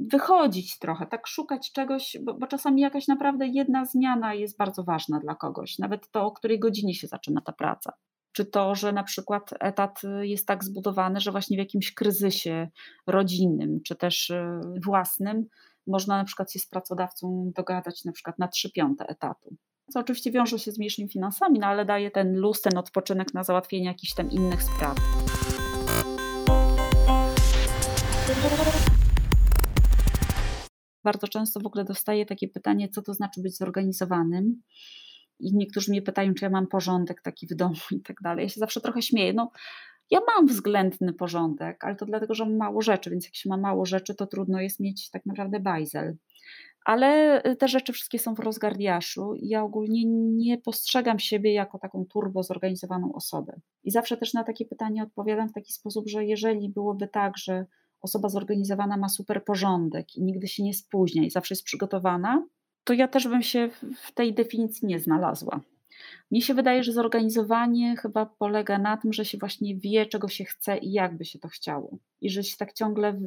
wychodzić trochę, tak szukać czegoś, bo, bo, czasami jakaś naprawdę jedna zmiana jest bardzo ważna dla kogoś, nawet to, o której godzinie się zaczyna ta praca. Czy to, że na przykład etat jest tak zbudowany, że właśnie w jakimś kryzysie rodzinnym, czy też y, własnym, można na przykład się z pracodawcą dogadać na przykład na 3 piąte etatu co oczywiście wiąże się z mniejszymi finansami, no ale daje ten luz, ten odpoczynek na załatwienie jakichś tam innych spraw. Bardzo często w ogóle dostaję takie pytanie, co to znaczy być zorganizowanym. I niektórzy mnie pytają, czy ja mam porządek taki w domu i tak dalej. Ja się zawsze trochę śmieję. No, ja mam względny porządek, ale to dlatego, że mam mało rzeczy, więc jak się ma mało rzeczy, to trudno jest mieć tak naprawdę bajzel ale y, te rzeczy wszystkie są w rozgardiaszu ja ogólnie nie postrzegam siebie jako taką turbo zorganizowaną osobę. I zawsze też na takie pytanie odpowiadam w taki sposób, że jeżeli byłoby tak, że osoba zorganizowana ma super porządek i nigdy się nie spóźnia i zawsze jest przygotowana, to ja też bym się w tej definicji nie znalazła. Mnie się wydaje, że zorganizowanie chyba polega na tym, że się właśnie wie, czego się chce i jak by się to chciało. I że się tak ciągle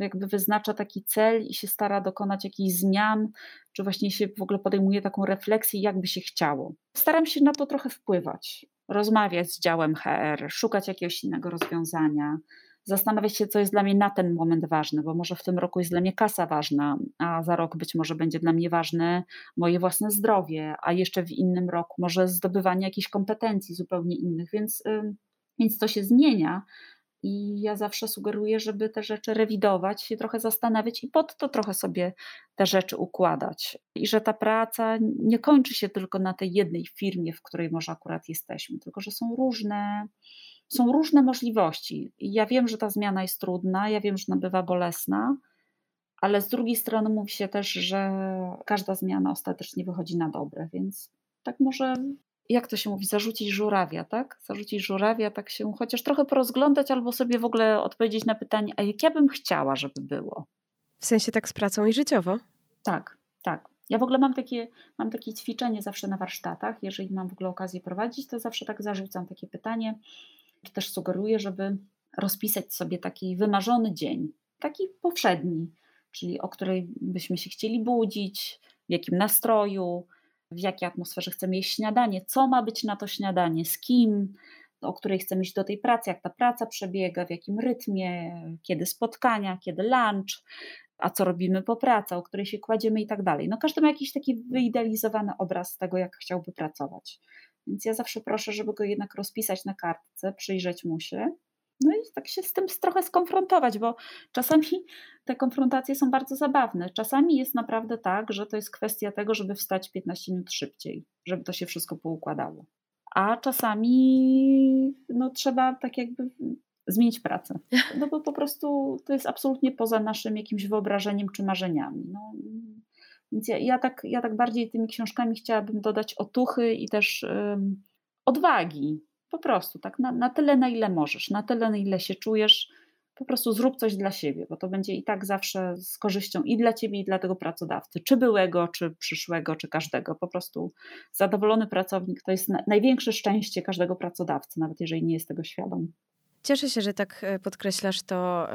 jakby wyznacza taki cel i się stara dokonać jakichś zmian, czy właśnie się w ogóle podejmuje taką refleksję, jak by się chciało. Staram się na to trochę wpływać, rozmawiać z działem HR, szukać jakiegoś innego rozwiązania, zastanawiać się, co jest dla mnie na ten moment ważne, bo może w tym roku jest dla mnie kasa ważna, a za rok być może będzie dla mnie ważne moje własne zdrowie, a jeszcze w innym roku może zdobywanie jakichś kompetencji zupełnie innych, więc, więc to się zmienia. I ja zawsze sugeruję, żeby te rzeczy rewidować, się trochę zastanawiać i pod to trochę sobie te rzeczy układać. I że ta praca nie kończy się tylko na tej jednej firmie, w której może akurat jesteśmy, tylko że są różne są różne możliwości. Ja wiem, że ta zmiana jest trudna, ja wiem, że ona bywa bolesna, ale z drugiej strony mówi się też, że każda zmiana ostatecznie wychodzi na dobre, więc tak może, jak to się mówi, zarzucić żurawia, tak? Zarzucić żurawia, tak się chociaż trochę porozglądać albo sobie w ogóle odpowiedzieć na pytanie, a jak ja bym chciała, żeby było. W sensie tak z pracą i życiowo? Tak, tak. Ja w ogóle mam takie, mam takie ćwiczenie zawsze na warsztatach, jeżeli mam w ogóle okazję prowadzić, to zawsze tak zarzucam takie pytanie, czy też sugeruję, żeby rozpisać sobie taki wymarzony dzień, taki powszedni, czyli o której byśmy się chcieli budzić, w jakim nastroju, w jakiej atmosferze chcemy jeść śniadanie, co ma być na to śniadanie, z kim, o której chcemy iść do tej pracy, jak ta praca przebiega, w jakim rytmie, kiedy spotkania, kiedy lunch, a co robimy po pracy, o której się kładziemy i tak dalej. No każdy ma jakiś taki wyidealizowany obraz tego, jak chciałby pracować. Więc ja zawsze proszę, żeby go jednak rozpisać na kartce, przyjrzeć mu się. No i tak się z tym trochę skonfrontować, bo czasami te konfrontacje są bardzo zabawne. Czasami jest naprawdę tak, że to jest kwestia tego, żeby wstać 15 minut szybciej, żeby to się wszystko poukładało. A czasami no, trzeba tak jakby zmienić pracę. No bo po prostu to jest absolutnie poza naszym jakimś wyobrażeniem czy marzeniami. No, więc ja, ja, tak, ja tak bardziej tymi książkami chciałabym dodać otuchy i też odwagi. Po prostu tak na, na tyle, na ile możesz, na tyle, na ile się czujesz. Po prostu zrób coś dla siebie, bo to będzie i tak zawsze z korzyścią i dla ciebie, i dla tego pracodawcy, czy byłego, czy przyszłego, czy każdego. Po prostu zadowolony pracownik to jest na, największe szczęście każdego pracodawcy, nawet jeżeli nie jest tego świadom. Cieszę się, że tak e, podkreślasz to,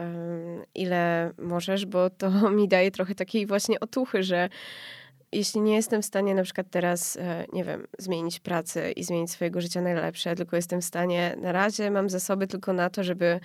ile możesz, bo to mi daje trochę takiej właśnie otuchy, że jeśli nie jestem w stanie na przykład teraz, e, nie wiem, zmienić pracy i zmienić swojego życia na lepsze, tylko jestem w stanie, na razie mam zasoby tylko na to, żeby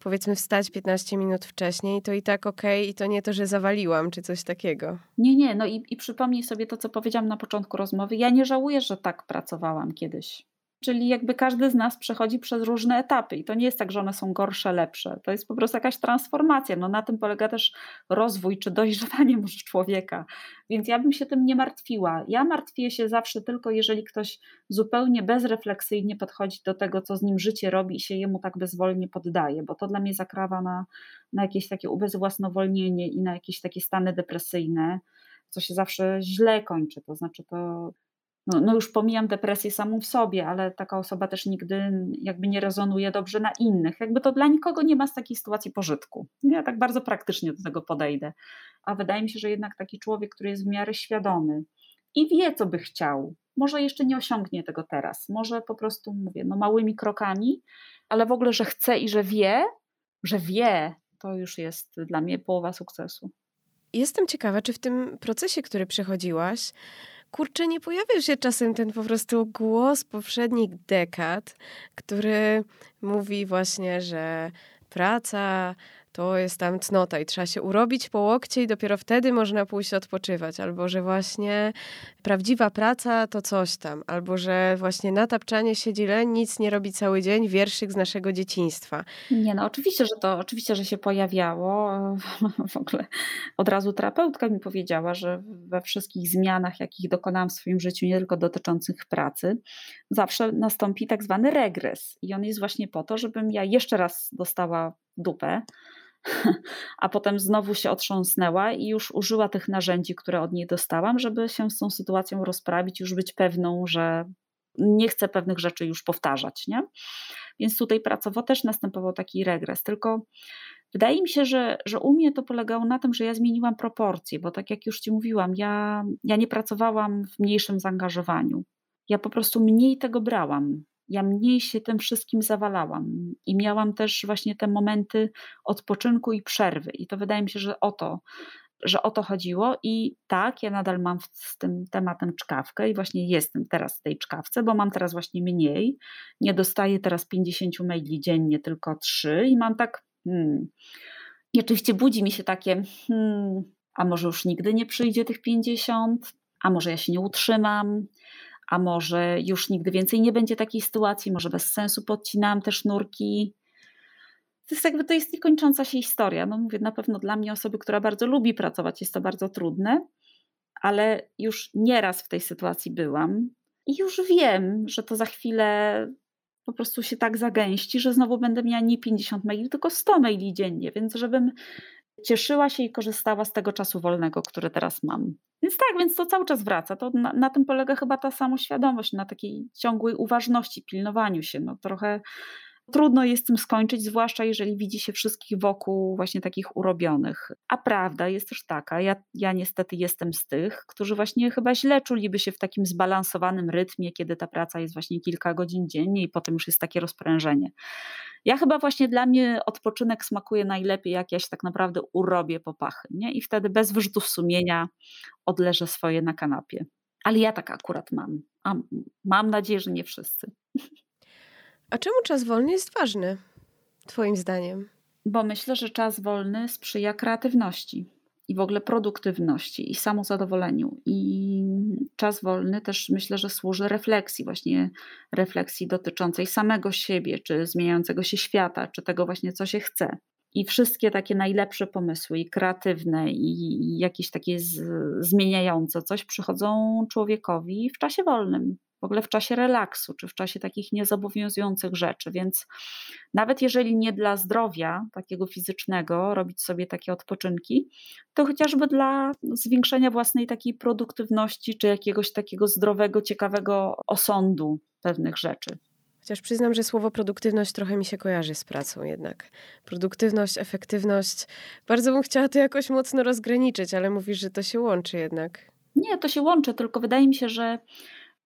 powiedzmy wstać 15 minut wcześniej, to i tak okej, okay, i to nie to, że zawaliłam, czy coś takiego. Nie, nie, no i, i przypomnij sobie to, co powiedziałam na początku rozmowy. Ja nie żałuję, że tak pracowałam kiedyś. Czyli jakby każdy z nas przechodzi przez różne etapy i to nie jest tak, że one są gorsze, lepsze. To jest po prostu jakaś transformacja. No na tym polega też rozwój czy dojrzewanie człowieka. Więc ja bym się tym nie martwiła. Ja martwię się zawsze tylko, jeżeli ktoś zupełnie bezrefleksyjnie podchodzi do tego, co z nim życie robi i się jemu tak bezwolnie poddaje, bo to dla mnie zakrawa na, na jakieś takie ubezwłasnowolnienie i na jakieś takie stany depresyjne, co się zawsze źle kończy. To znaczy to no, no, już pomijam depresję samą w sobie, ale taka osoba też nigdy jakby nie rezonuje dobrze na innych. Jakby to dla nikogo nie ma z takiej sytuacji pożytku. Ja tak bardzo praktycznie do tego podejdę. A wydaje mi się, że jednak taki człowiek, który jest w miarę świadomy i wie, co by chciał, może jeszcze nie osiągnie tego teraz, może po prostu, mówię, no małymi krokami, ale w ogóle, że chce i że wie, że wie, to już jest dla mnie połowa sukcesu. Jestem ciekawa, czy w tym procesie, który przechodziłaś, kurczę, nie pojawił się czasem ten po prostu głos poprzednich dekad, który mówi właśnie, że praca to jest tam cnota i trzeba się urobić po łokcie i dopiero wtedy można pójść odpoczywać. Albo, że właśnie prawdziwa praca to coś tam. Albo, że właśnie na tapczanie siedzi leń, nic nie robi cały dzień, wierszyk z naszego dzieciństwa. Nie no, oczywiście, że to, oczywiście, że się pojawiało. W ogóle od razu terapeutka mi powiedziała, że we wszystkich zmianach, jakich dokonałam w swoim życiu, nie tylko dotyczących pracy, zawsze nastąpi tak zwany regres. I on jest właśnie po to, żebym ja jeszcze raz dostała dupę, a potem znowu się otrząsnęła i już użyła tych narzędzi, które od niej dostałam, żeby się z tą sytuacją rozprawić, już być pewną, że nie chcę pewnych rzeczy już powtarzać. Nie? Więc tutaj pracowo też następował taki regres. Tylko wydaje mi się, że, że u mnie to polegało na tym, że ja zmieniłam proporcje, bo tak jak już Ci mówiłam, ja, ja nie pracowałam w mniejszym zaangażowaniu. Ja po prostu mniej tego brałam ja mniej się tym wszystkim zawalałam i miałam też właśnie te momenty odpoczynku i przerwy. I to wydaje mi się, że o to, że o to chodziło. I tak, ja nadal mam z tym tematem czkawkę i właśnie jestem teraz w tej czkawce, bo mam teraz właśnie mniej. Nie dostaję teraz 50 maili dziennie, tylko 3 i mam tak. Hmm. I oczywiście budzi mi się takie, hmm, a może już nigdy nie przyjdzie tych 50, a może ja się nie utrzymam, a może już nigdy więcej nie będzie takiej sytuacji, może bez sensu podcinałam te sznurki. To jest jakby to jest niekończąca się historia. No mówię, na pewno dla mnie osoby, która bardzo lubi pracować, jest to bardzo trudne, ale już nieraz w tej sytuacji byłam i już wiem, że to za chwilę po prostu się tak zagęści, że znowu będę miała nie 50 maili, tylko 100 maili dziennie, więc żebym cieszyła się i korzystała z tego czasu wolnego, który teraz mam. Więc tak, więc to cały czas wraca. To na, na tym polega chyba ta samoświadomość, na takiej ciągłej uważności, pilnowaniu się. No, trochę trudno jest tym skończyć, zwłaszcza jeżeli widzi się wszystkich wokół właśnie takich urobionych. A prawda jest też taka, ja, ja niestety jestem z tych, którzy właśnie chyba źle czuliby się w takim zbalansowanym rytmie, kiedy ta praca jest właśnie kilka godzin dziennie i potem już jest takie rozprężenie. Ja chyba właśnie dla mnie odpoczynek smakuje najlepiej, jak ja się tak naprawdę urobię po pachy, nie? I wtedy bez wyrzutów sumienia odleżę swoje na kanapie. Ale ja tak akurat mam. A mam nadzieję, że nie wszyscy. A czemu czas wolny jest ważny, Twoim zdaniem? Bo myślę, że czas wolny sprzyja kreatywności i w ogóle produktywności i samozadowoleniu. I czas wolny też myślę, że służy refleksji, właśnie refleksji dotyczącej samego siebie, czy zmieniającego się świata, czy tego właśnie, co się chce. I wszystkie takie najlepsze pomysły, i kreatywne, i jakieś takie z, zmieniające coś, przychodzą człowiekowi w czasie wolnym w ogóle w czasie relaksu, czy w czasie takich niezobowiązujących rzeczy. Więc nawet jeżeli nie dla zdrowia takiego fizycznego robić sobie takie odpoczynki, to chociażby dla zwiększenia własnej takiej produktywności, czy jakiegoś takiego zdrowego, ciekawego osądu pewnych rzeczy. Chociaż przyznam, że słowo produktywność trochę mi się kojarzy z pracą jednak. Produktywność, efektywność. Bardzo bym chciała to jakoś mocno rozgraniczyć, ale mówisz, że to się łączy jednak. Nie, to się łączy, tylko wydaje mi się, że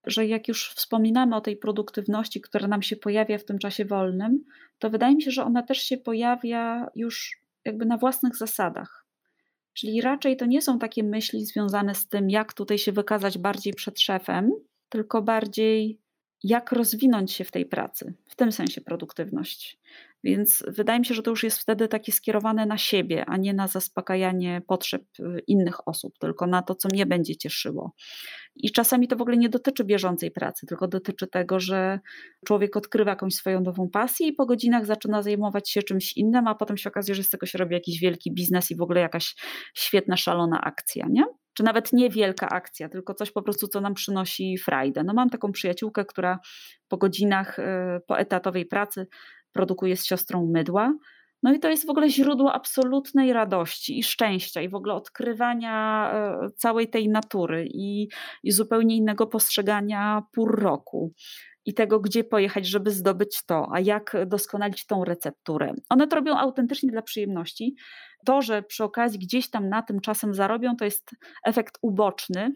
że jak już wspominamy o tej produktywności, która nam się pojawia w tym czasie wolnym, to wydaje mi się, że ona też się pojawia już jakby na własnych zasadach. Czyli raczej to nie są takie myśli związane z tym, jak tutaj się wykazać bardziej przed szefem, tylko bardziej jak rozwinąć się w tej pracy, w tym sensie produktywność. Więc wydaje mi się, że to już jest wtedy takie skierowane na siebie, a nie na zaspokajanie potrzeb y, innych osób, tylko na to, co mnie będzie cieszyło. I czasami to w ogóle nie dotyczy bieżącej pracy, tylko dotyczy tego, że człowiek odkrywa jakąś swoją nową pasję i po godzinach zaczyna zajmować się czymś innym, a potem się okazuje, że z tego się robi jakiś wielki biznes i w ogóle jakaś świetna, szalona akcja, nie? Czy nawet nie wielka akcja, tylko coś po prostu, co nam przynosi frajdę. No mam taką przyjaciółkę, która po godzinach y, po etatowej pracy produkuje z siostrą mydła. No i to jest w ogóle źródło absolutnej radości i szczęścia i w ogóle odkrywania e, całej tej natury i, i zupełnie innego postrzegania pór roku i tego, gdzie pojechać, żeby zdobyć to, a jak doskonalić tą recepturę. One to robią autentycznie dla przyjemności. To, że przy okazji gdzieś tam na tym czasem zarobią, to jest efekt uboczny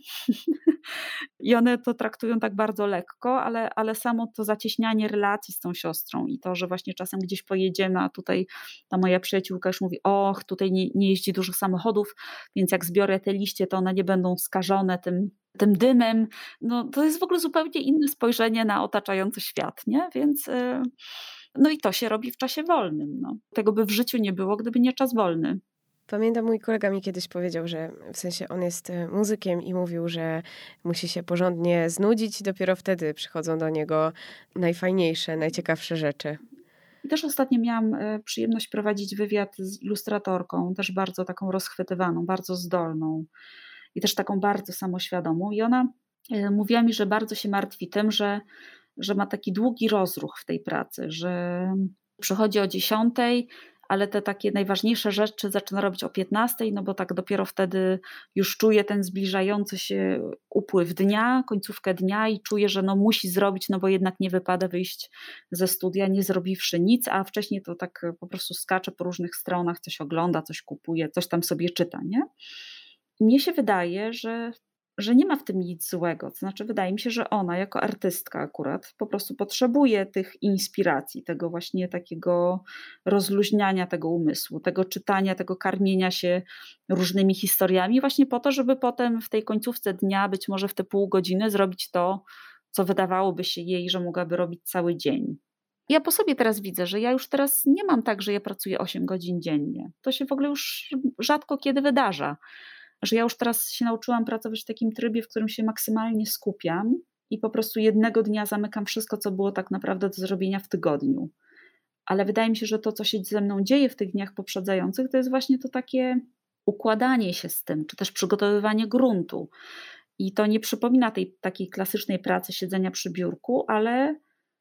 i one to traktują tak bardzo lekko, ale, ale samo to zacieśnianie relacji z tą siostrą i to, że właśnie czasem gdzieś pojedziemy, a tutaj ta moja przyjaciółka już mówi, och, tutaj nie, nie jeździ dużo samochodów, więc jak zbiorę te liście, to one nie będą skażone tym tym dymem, no to jest w ogóle zupełnie inne spojrzenie na otaczający świat, nie? Więc y, no i to się robi w czasie wolnym. No. Tego by w życiu nie było, gdyby nie czas wolny. Pamiętam, mój kolega mi kiedyś powiedział, że w sensie on jest y, muzykiem i mówił, że musi się porządnie znudzić i dopiero wtedy przychodzą do niego najfajniejsze, najciekawsze rzeczy. I też ostatnio miałam y, przyjemność prowadzić wywiad z ilustratorką, też bardzo taką rozchwytywaną, bardzo zdolną i też taką bardzo samoświadomą. I ona e, mówiła mi, że bardzo się martwi tym, że, że ma taki długi rozruch w tej pracy, że przychodzi o 10, ale te takie najważniejsze rzeczy zaczyna robić o 15, no bo tak dopiero wtedy już czuje ten zbliżający się upływ dnia, końcówkę dnia i czuje, że no musi zrobić, no bo jednak nie wypada wyjść ze studia nie zrobiwszy nic, a wcześniej to tak po prostu skacze po różnych stronach, coś ogląda, coś kupuje, coś tam sobie czyta, nie? mnie się wydaje, że, że nie ma w tym nic złego. To znaczy, wydaje mi się, że ona, jako artystka, akurat po prostu potrzebuje tych inspiracji, tego właśnie takiego rozluźniania tego umysłu, tego czytania, tego karmienia się różnymi historiami, właśnie po to, żeby potem w tej końcówce dnia, być może w te pół godziny, zrobić to, co wydawałoby się jej, że mogłaby robić cały dzień. Ja po sobie teraz widzę, że ja już teraz nie mam tak, że ja pracuję 8 godzin dziennie. To się w ogóle już rzadko kiedy wydarza że ja już teraz się nauczyłam pracować w takim trybie, w którym się maksymalnie skupiam i po prostu jednego dnia zamykam wszystko, co było tak naprawdę do zrobienia w tygodniu. Ale wydaje mi się, że to, co się ze mną dzieje w tych dniach poprzedzających, to jest właśnie to takie układanie się z tym, czy też przygotowywanie gruntu. I to nie przypomina tej takiej klasycznej pracy siedzenia przy biurku, ale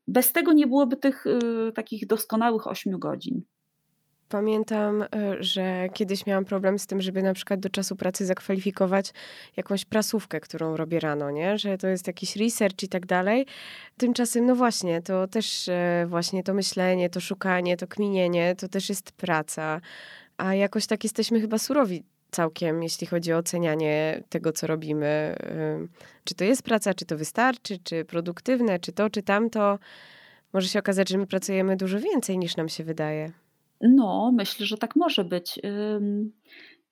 bez tego nie byłoby tych y, takich doskonałych 8 godzin. Pamiętam, e, że kiedyś miałam problem z tym, żeby na przykład do czasu pracy zakwalifikować jakąś prasówkę, którą robię rano, nie? Że to jest jakiś research i tak dalej. Tymczasem, no właśnie, to też e, właśnie to myślenie, to szukanie, to kminienie, to też jest praca. A jakoś tak jesteśmy chyba surowi całkiem, jeśli chodzi o ocenianie tego, co robimy. Czy to jest praca, czy to wystarczy, czy produktywne, czy to, czy tamto. Może się okazać, że my pracujemy dużo więcej niż nam się wydaje. No, myślę, że tak może być.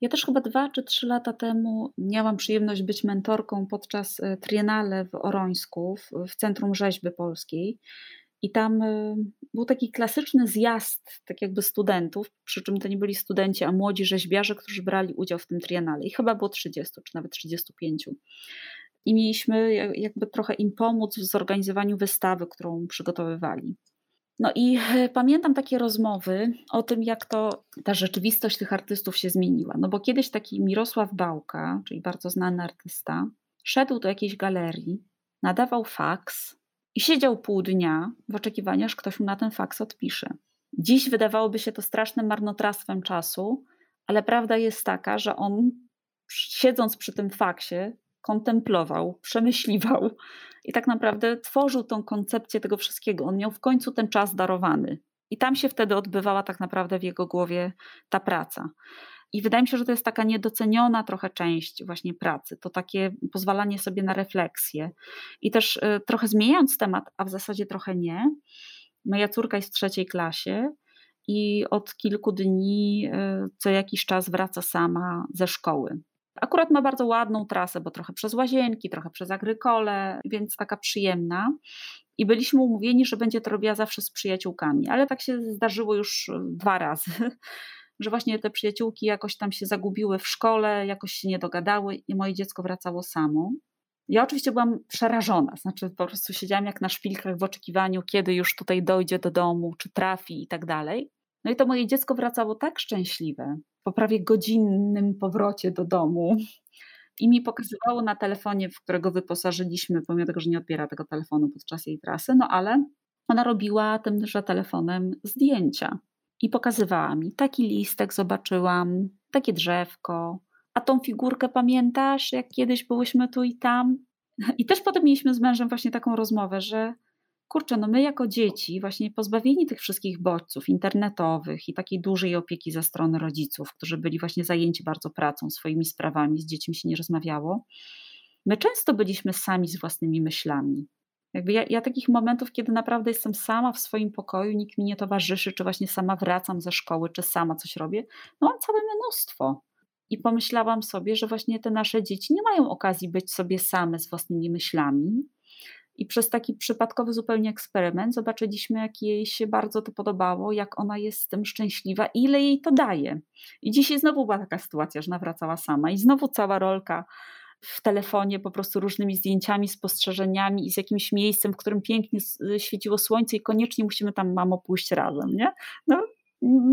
Ja też chyba dwa czy trzy lata temu miałam przyjemność być mentorką podczas e, Triennale w Orońsku, w Centrum Rzeźby Polskiej. I tam y, był taki klasyczny zjazd, tak jakby studentów, przy czym to nie byli studenci, a młodzi rzeźbiarze, którzy brali udział w tym triennale. I chyba było 30 czy nawet 35. I mieliśmy jakby trochę im pomóc w zorganizowaniu wystawy, którą przygotowywali. No i e, pamiętam takie rozmowy o tym, jak to ta rzeczywistość tych artystów się zmieniła. No bo kiedyś taki Mirosław Bałka, czyli bardzo znany artysta, szedł do jakiejś galerii, nadawał faks, i siedział pół dnia w oczekiwaniu, aż ktoś mu na ten faks odpisze. Dziś wydawałoby się to strasznym marnotrawstwem czasu, ale prawda jest taka, że on siedząc przy tym faksie, kontemplował, przemyśliwał i tak naprawdę tworzył tą koncepcję tego wszystkiego. On miał w końcu ten czas darowany. I tam się wtedy odbywała tak naprawdę w jego głowie ta praca. I wydaje mi się, że to jest taka niedoceniona trochę część właśnie pracy, to takie pozwalanie sobie na refleksję. I też y, trochę zmieniając temat, a w zasadzie trochę nie, moja córka jest w trzeciej klasie i od kilku dni y, co jakiś czas wraca sama ze szkoły. Akurat ma bardzo ładną trasę, bo trochę przez łazienki, trochę przez agrykole, więc taka przyjemna. I byliśmy umówieni, że będzie to robiła zawsze z przyjaciółkami, ale tak się zdarzyło już y, dwa razy, że właśnie te przyjaciółki jakoś tam się zagubiły w szkole, jakoś się nie dogadały i moje dziecko wracało samo. Ja oczywiście byłam przerażona, znaczy po prostu siedziałam jak na szpilkach w oczekiwaniu, kiedy już tutaj dojdzie do domu, czy trafi i tak dalej. No i to moje dziecko wracało tak szczęśliwe, po prawie godzinnym powrocie do domu i mi pokazywało na telefonie, w którego wyposażyliśmy, pomimo tego, że nie odbiera tego telefonu podczas jej trasy, no ale ona robiła tymże telefonem zdjęcia i pokazywała mi. Taki listek zobaczyłam, takie drzewko. A tą figurkę pamiętasz, jak kiedyś byłyśmy tu i tam? I też potem mieliśmy z mężem właśnie taką rozmowę, że kurczę, no my jako dzieci, właśnie pozbawieni tych wszystkich bodźców internetowych i takiej dużej opieki ze strony rodziców, którzy byli właśnie zajęci bardzo pracą, swoimi sprawami, z dziećmi się nie rozmawiało, my często byliśmy sami z własnymi myślami. Jakby ja, ja, takich momentów, kiedy naprawdę jestem sama w swoim pokoju, nikt mi nie towarzyszy, czy właśnie sama wracam ze szkoły, czy sama coś robię, no mam całe mnóstwo. I pomyślałam sobie, że właśnie te nasze dzieci nie mają okazji być sobie same z własnymi myślami. I przez taki przypadkowy zupełnie eksperyment zobaczyliśmy, jak jej się bardzo to podobało, jak ona jest z tym szczęśliwa, ile jej to daje. I dzisiaj znowu była taka sytuacja, że nawracała sama, i znowu cała rolka w telefonie po prostu różnymi zdjęciami, spostrzeżeniami i z jakimś miejscem, w którym pięknie świeciło słońce i koniecznie musimy tam, mamo, pójść razem, nie? No,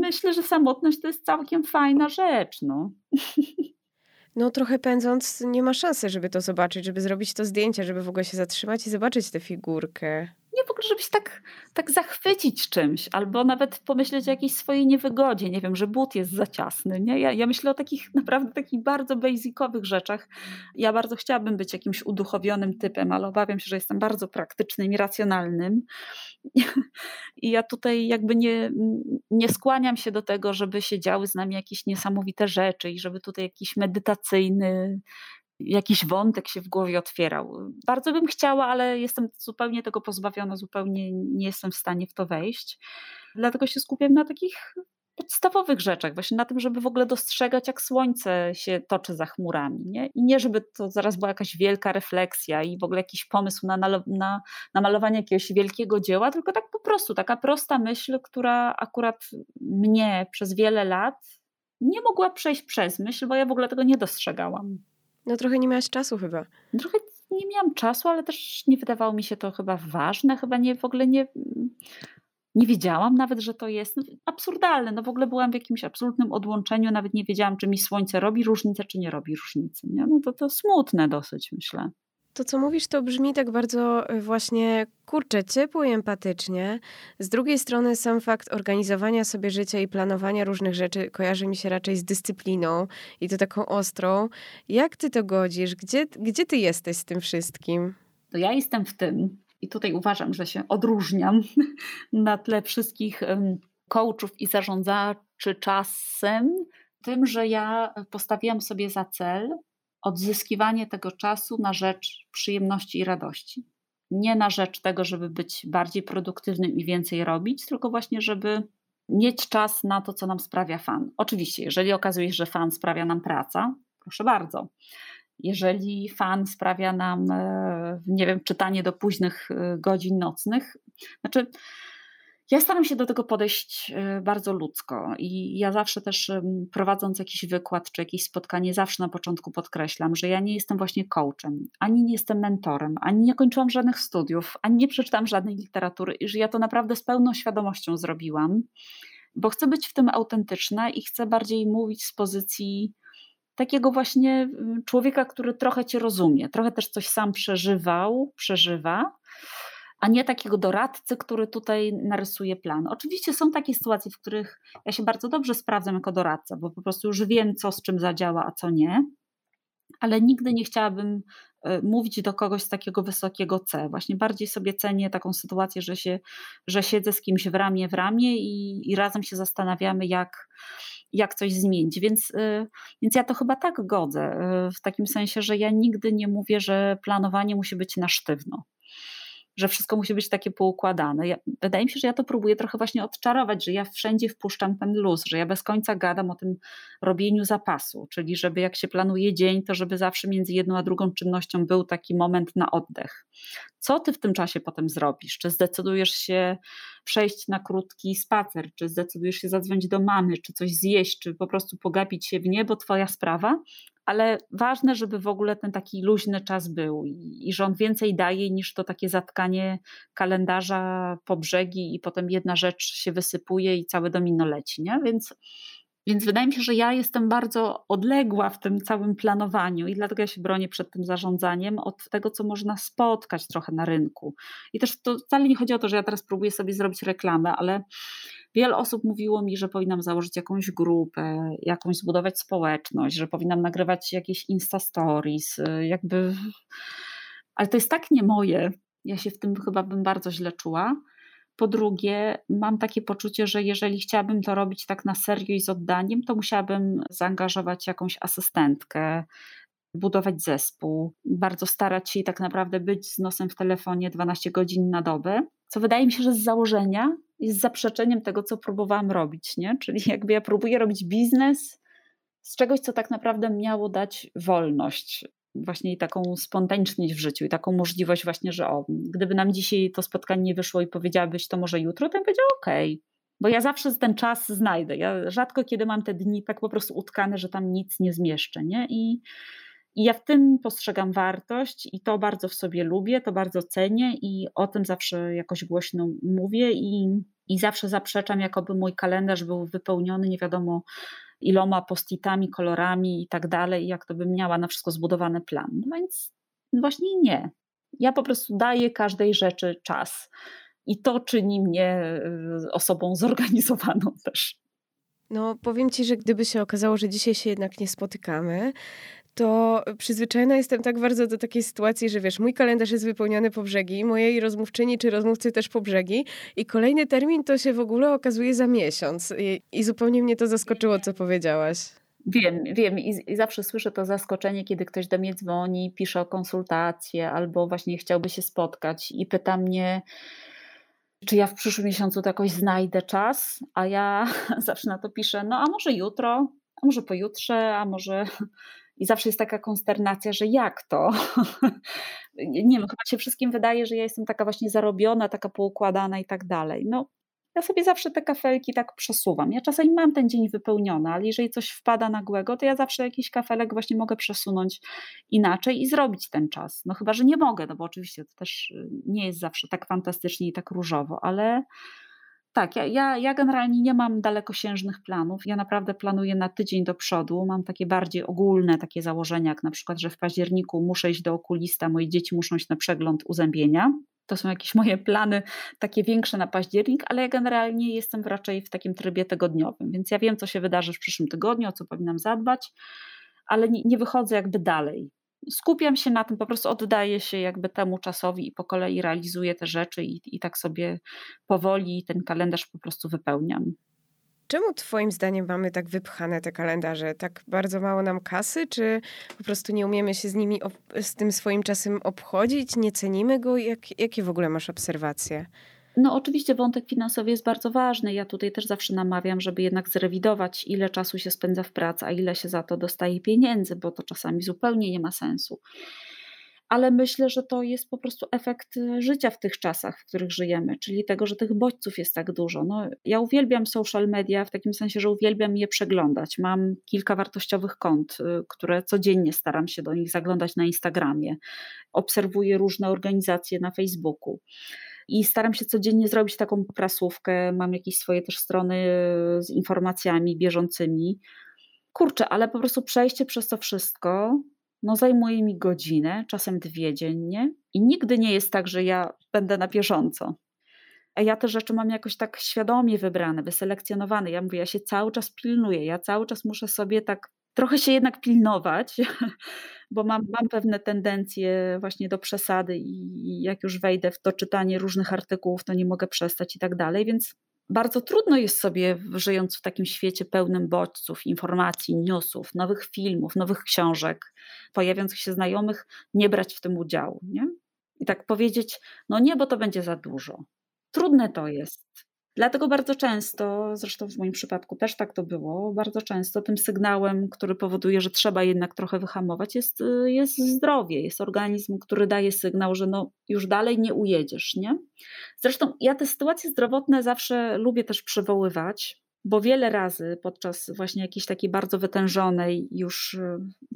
myślę, że samotność to jest całkiem fajna rzecz, no. No trochę pędząc nie ma szansy, żeby to zobaczyć, żeby zrobić to zdjęcie, żeby w ogóle się zatrzymać i zobaczyć tę figurkę nie w ogóle, żeby się tak, tak zachwycić czymś, albo nawet pomyśleć o jakiejś swojej niewygodzie, nie wiem, że but jest za ciasny. Nie? Ja, ja myślę o takich naprawdę takich bardzo basicowych rzeczach. Ja bardzo chciałabym być jakimś uduchowionym typem, ale obawiam się, że jestem bardzo praktycznym i racjonalnym. I ja tutaj jakby nie, nie skłaniam się do tego, żeby się działy z nami jakieś niesamowite rzeczy i żeby tutaj jakiś medytacyjny jakiś wątek się w głowie otwierał. Bardzo bym chciała, ale jestem zupełnie tego pozbawiona, zupełnie nie jestem w stanie w to wejść. Dlatego się skupiam na takich podstawowych rzeczach, właśnie na tym, żeby w ogóle dostrzegać, jak słońce się toczy za chmurami. Nie? I nie, żeby to zaraz była jakaś wielka refleksja i w ogóle jakiś pomysł na, na, na malowanie jakiegoś wielkiego dzieła, tylko tak po prostu taka prosta myśl, która akurat mnie przez wiele lat nie mogła przejść przez myśl, bo ja w ogóle tego nie dostrzegałam. No trochę nie miałaś czasu chyba. Trochę nie miałam czasu, ale też nie wydawało mi się to chyba ważne. Chyba nie w ogóle nie, nie wiedziałam nawet, że to jest no, absurdalne. No w ogóle byłam w jakimś absolutnym odłączeniu, nawet nie wiedziałam, czy mi słońce robi różnicę, czy nie robi różnicy. Nie? No to, to smutne dosyć, myślę. To, co mówisz, to brzmi tak bardzo e, właśnie kurczę, ciepło i empatycznie. Z drugiej strony sam fakt organizowania sobie życia i planowania różnych rzeczy kojarzy mi się raczej z dyscypliną i to taką ostrą. Jak ty to godzisz? Gdzie, gdzie ty jesteś z tym wszystkim? To ja jestem w tym i tutaj uważam, że się odróżniam na tle wszystkich coachów i zarządzaczy czasem, tym, że ja postawiłam sobie za cel odzyskiwanie tego czasu na rzecz przyjemności i radości. Nie na rzecz tego, żeby być bardziej produktywnym i więcej robić, tylko właśnie, żeby mieć czas na to, co nam sprawia fan. Oczywiście, jeżeli okazuje się, że fan sprawia nam praca, proszę bardzo. Jeżeli fan sprawia nam, e, nie wiem, czytanie do późnych e, godzin nocnych, znaczy ja staram się do tego podejść e, bardzo ludzko i ja zawsze też prowadząc jakiś wykład czy jakieś spotkanie, zawsze na początku podkreślam, że ja nie jestem właśnie coachem, ani nie jestem mentorem, ani nie kończyłam żadnych studiów, ani nie przeczytałam żadnej literatury i że ja to naprawdę z pełną świadomością zrobiłam, bo chcę być w tym autentyczna i chcę bardziej mówić z pozycji takiego właśnie człowieka, który trochę cię rozumie, trochę też coś sam przeżywał, przeżywa a nie takiego doradcy, który tutaj narysuje plan. Oczywiście są takie sytuacje, w których ja się bardzo dobrze sprawdzam jako doradca, bo po prostu już wiem, co z czym zadziała, a co nie, ale nigdy nie chciałabym e, mówić do kogoś z takiego wysokiego C. Właśnie bardziej sobie cenię taką sytuację, że, się, że siedzę z kimś w ramię w ramię i, i razem się zastanawiamy, jak, jak coś zmienić. Więc, e, więc ja to chyba tak godzę, e, w takim sensie, że ja nigdy nie mówię, że planowanie musi być na sztywno że wszystko musi być takie poukładane. Ja, wydaje mi się, że ja to próbuję trochę właśnie odczarować, że ja wszędzie wpuszczam ten luz, że ja bez końca gadam o tym robieniu zapasu, czyli żeby jak się planuje dzień, to żeby zawsze między jedną a drugą czynnością był taki moment na oddech. Co ty w tym czasie potem zrobisz? Czy zdecydujesz się przejść na krótki spacer, czy zdecydujesz się zadzwonić do mamy, czy coś zjeść, czy po prostu pogapić się w niebo, twoja sprawa, ale ważne, żeby w ogóle ten taki luźny czas był i, że on więcej daje niż to takie zatkanie kalendarza po brzegi i potem jedna rzecz się wysypuje i całe domino leci, nie? Więc więc wydaje mi się, że ja jestem bardzo odległa w tym całym planowaniu i dlatego ja się bronię przed tym zarządzaniem od tego, co można spotkać trochę na rynku. I też to wcale nie chodzi o to, że ja teraz próbuję sobie zrobić reklamę, ale wiele osób mówiło mi, że powinnam założyć jakąś grupę, jakąś zbudować społeczność, że powinnam nagrywać jakieś Insta Stories, jakby. Ale to jest tak nie moje. Ja się w tym chyba bym bardzo źle czuła po drugie, mam takie poczucie, że jeżeli chciałabym to robić tak na serio i z oddaniem, to musiałabym zaangażować jakąś asystentkę, budować zespół, bardzo starać się i tak naprawdę być z nosem w telefonie 12 godzin na dobę, co wydaje mi się, że z założenia jest zaprzeczeniem tego, co próbowałam robić, nie? Czyli jakby ja próbuję robić biznes z czegoś, co tak naprawdę miało dać wolność, właśnie taką spontaniczność w życiu i taką możliwość właśnie, że o, gdyby nam dzisiaj to spotkanie nie wyszło i powiedziałabyś to może jutro, to bym powiedział okej, okay. bo ja zawsze ten czas znajdę. Ja rzadko kiedy mam te dni tak po prostu utkane, że tam nic nie zmieszczę, nie? I, i ja w tym postrzegam wartość i to bardzo w sobie lubię, to bardzo cenię i o tym zawsze jakoś głośno mówię i, i zawsze zaprzeczam, jakoby mój kalendarz był wypełniony nie wiadomo iloma postitami, kolorami i tak dalej, jak to bym miała na wszystko zbudowany plan. No więc właśnie nie. Ja po prostu daję każdej rzeczy czas. I to czyni mnie y, osobą zorganizowaną też. No, powiem ci, że gdyby się okazało, że dzisiaj się jednak nie spotykamy, to przyzwyczajona jestem tak bardzo do takiej sytuacji, że wiesz, mój kalendarz jest wypełniony po brzegi, mojej rozmówczyni czy rozmówcy też po brzegi i kolejny termin to się w ogóle okazuje za miesiąc. I, i zupełnie mnie to zaskoczyło, co powiedziałaś. Wiem, wiem I, i zawsze słyszę to zaskoczenie, kiedy ktoś do mnie dzwoni, pisze o konsultację albo właśnie chciałby się spotkać i pyta mnie, czy ja w przyszłym miesiącu to jakoś znajdę czas, a ja zawsze na to piszę, no a może jutro, a może pojutrze, a może i zawsze jest taka konsternacja, że jak to? nie wiem, chyba się wszystkim wydaje, że ja jestem taka właśnie zarobiona, taka poukładana i tak dalej. No, ja sobie zawsze te kafelki tak przesuwam. Ja czasami mam ten dzień wypełniony, ale jeżeli coś wpada nagłego, to ja zawsze jakiś kafelek właśnie mogę przesunąć inaczej i zrobić ten czas. No chyba, że nie mogę, no bo oczywiście to też y, nie jest zawsze tak fantastycznie i tak różowo, ale tak, ja, ja, ja generalnie nie mam dalekosiężnych planów. Ja naprawdę planuję na tydzień do przodu. Mam takie bardziej ogólne takie założenia, jak na przykład, że w październiku muszę iść do okulista, moje dzieci muszą iść na przegląd uzębienia. To są jakieś moje plany takie większe na październik, ale ja generalnie jestem raczej w takim trybie tygodniowym, więc ja wiem, co się wydarzy w przyszłym tygodniu, o co powinnam zadbać, ale nie, nie wychodzę jakby dalej skupiam się na tym, po prostu oddaję się jakby temu czasowi i po kolei realizuję te rzeczy i, i tak sobie powoli ten kalendarz po prostu wypełniam. Czemu Twoim zdaniem mamy tak wypchane te kalendarze? Tak bardzo mało nam kasy, czy po prostu nie umiemy się z nimi, z tym swoim czasem obchodzić, nie cenimy go? Jak, jakie w ogóle masz obserwacje? No, oczywiście wątek finansowy jest bardzo ważny. Ja tutaj też zawsze namawiam, żeby jednak zrewidować, ile czasu się spędza w pracy, a ile się za to dostaje pieniędzy, bo to czasami zupełnie nie ma sensu ale myślę, że to jest po prostu efekt e, życia w tych czasach, w których żyjemy, czyli tego, że tych bodźców jest tak dużo. No, ja uwielbiam social media w takim sensie, że uwielbiam je przeglądać. Mam kilka wartościowych kont, e, które codziennie staram się do nich zaglądać na Instagramie. Obserwuję różne organizacje na Facebooku. I staram się codziennie zrobić taką prasówkę. Mam jakieś swoje też strony e, z informacjami bieżącymi. Kurczę, ale po prostu przejście przez to wszystko no zajmuje mi godzinę, czasem dwie dziennie i nigdy nie jest tak, że ja będę na bieżąco. A ja te rzeczy mam jakoś tak świadomie wybrane, wyselekcjonowane. Ja mówię, ja się cały czas pilnuję, ja cały czas muszę sobie tak trochę się jednak pilnować, bo mam, mam pewne tendencje właśnie do przesady i jak już wejdę w to czytanie różnych artykułów, to nie mogę przestać i tak dalej, więc bardzo trudno jest sobie, żyjąc w takim świecie pełnym bodźców, informacji, newsów, nowych filmów, nowych książek, pojawiających się znajomych, nie brać w tym udziału. Nie? I tak powiedzieć, no nie, bo to będzie za dużo. Trudne to jest. Dlatego bardzo często, zresztą w moim przypadku też tak to było, bardzo często tym sygnałem, który powoduje, że trzeba jednak trochę wyhamować, jest, jest zdrowie, jest organizm, który daje sygnał, że no już dalej nie ujedziesz. Nie? Zresztą ja te sytuacje zdrowotne zawsze lubię też przywoływać, bo wiele razy podczas właśnie jakiejś takiej bardzo wytężonej, już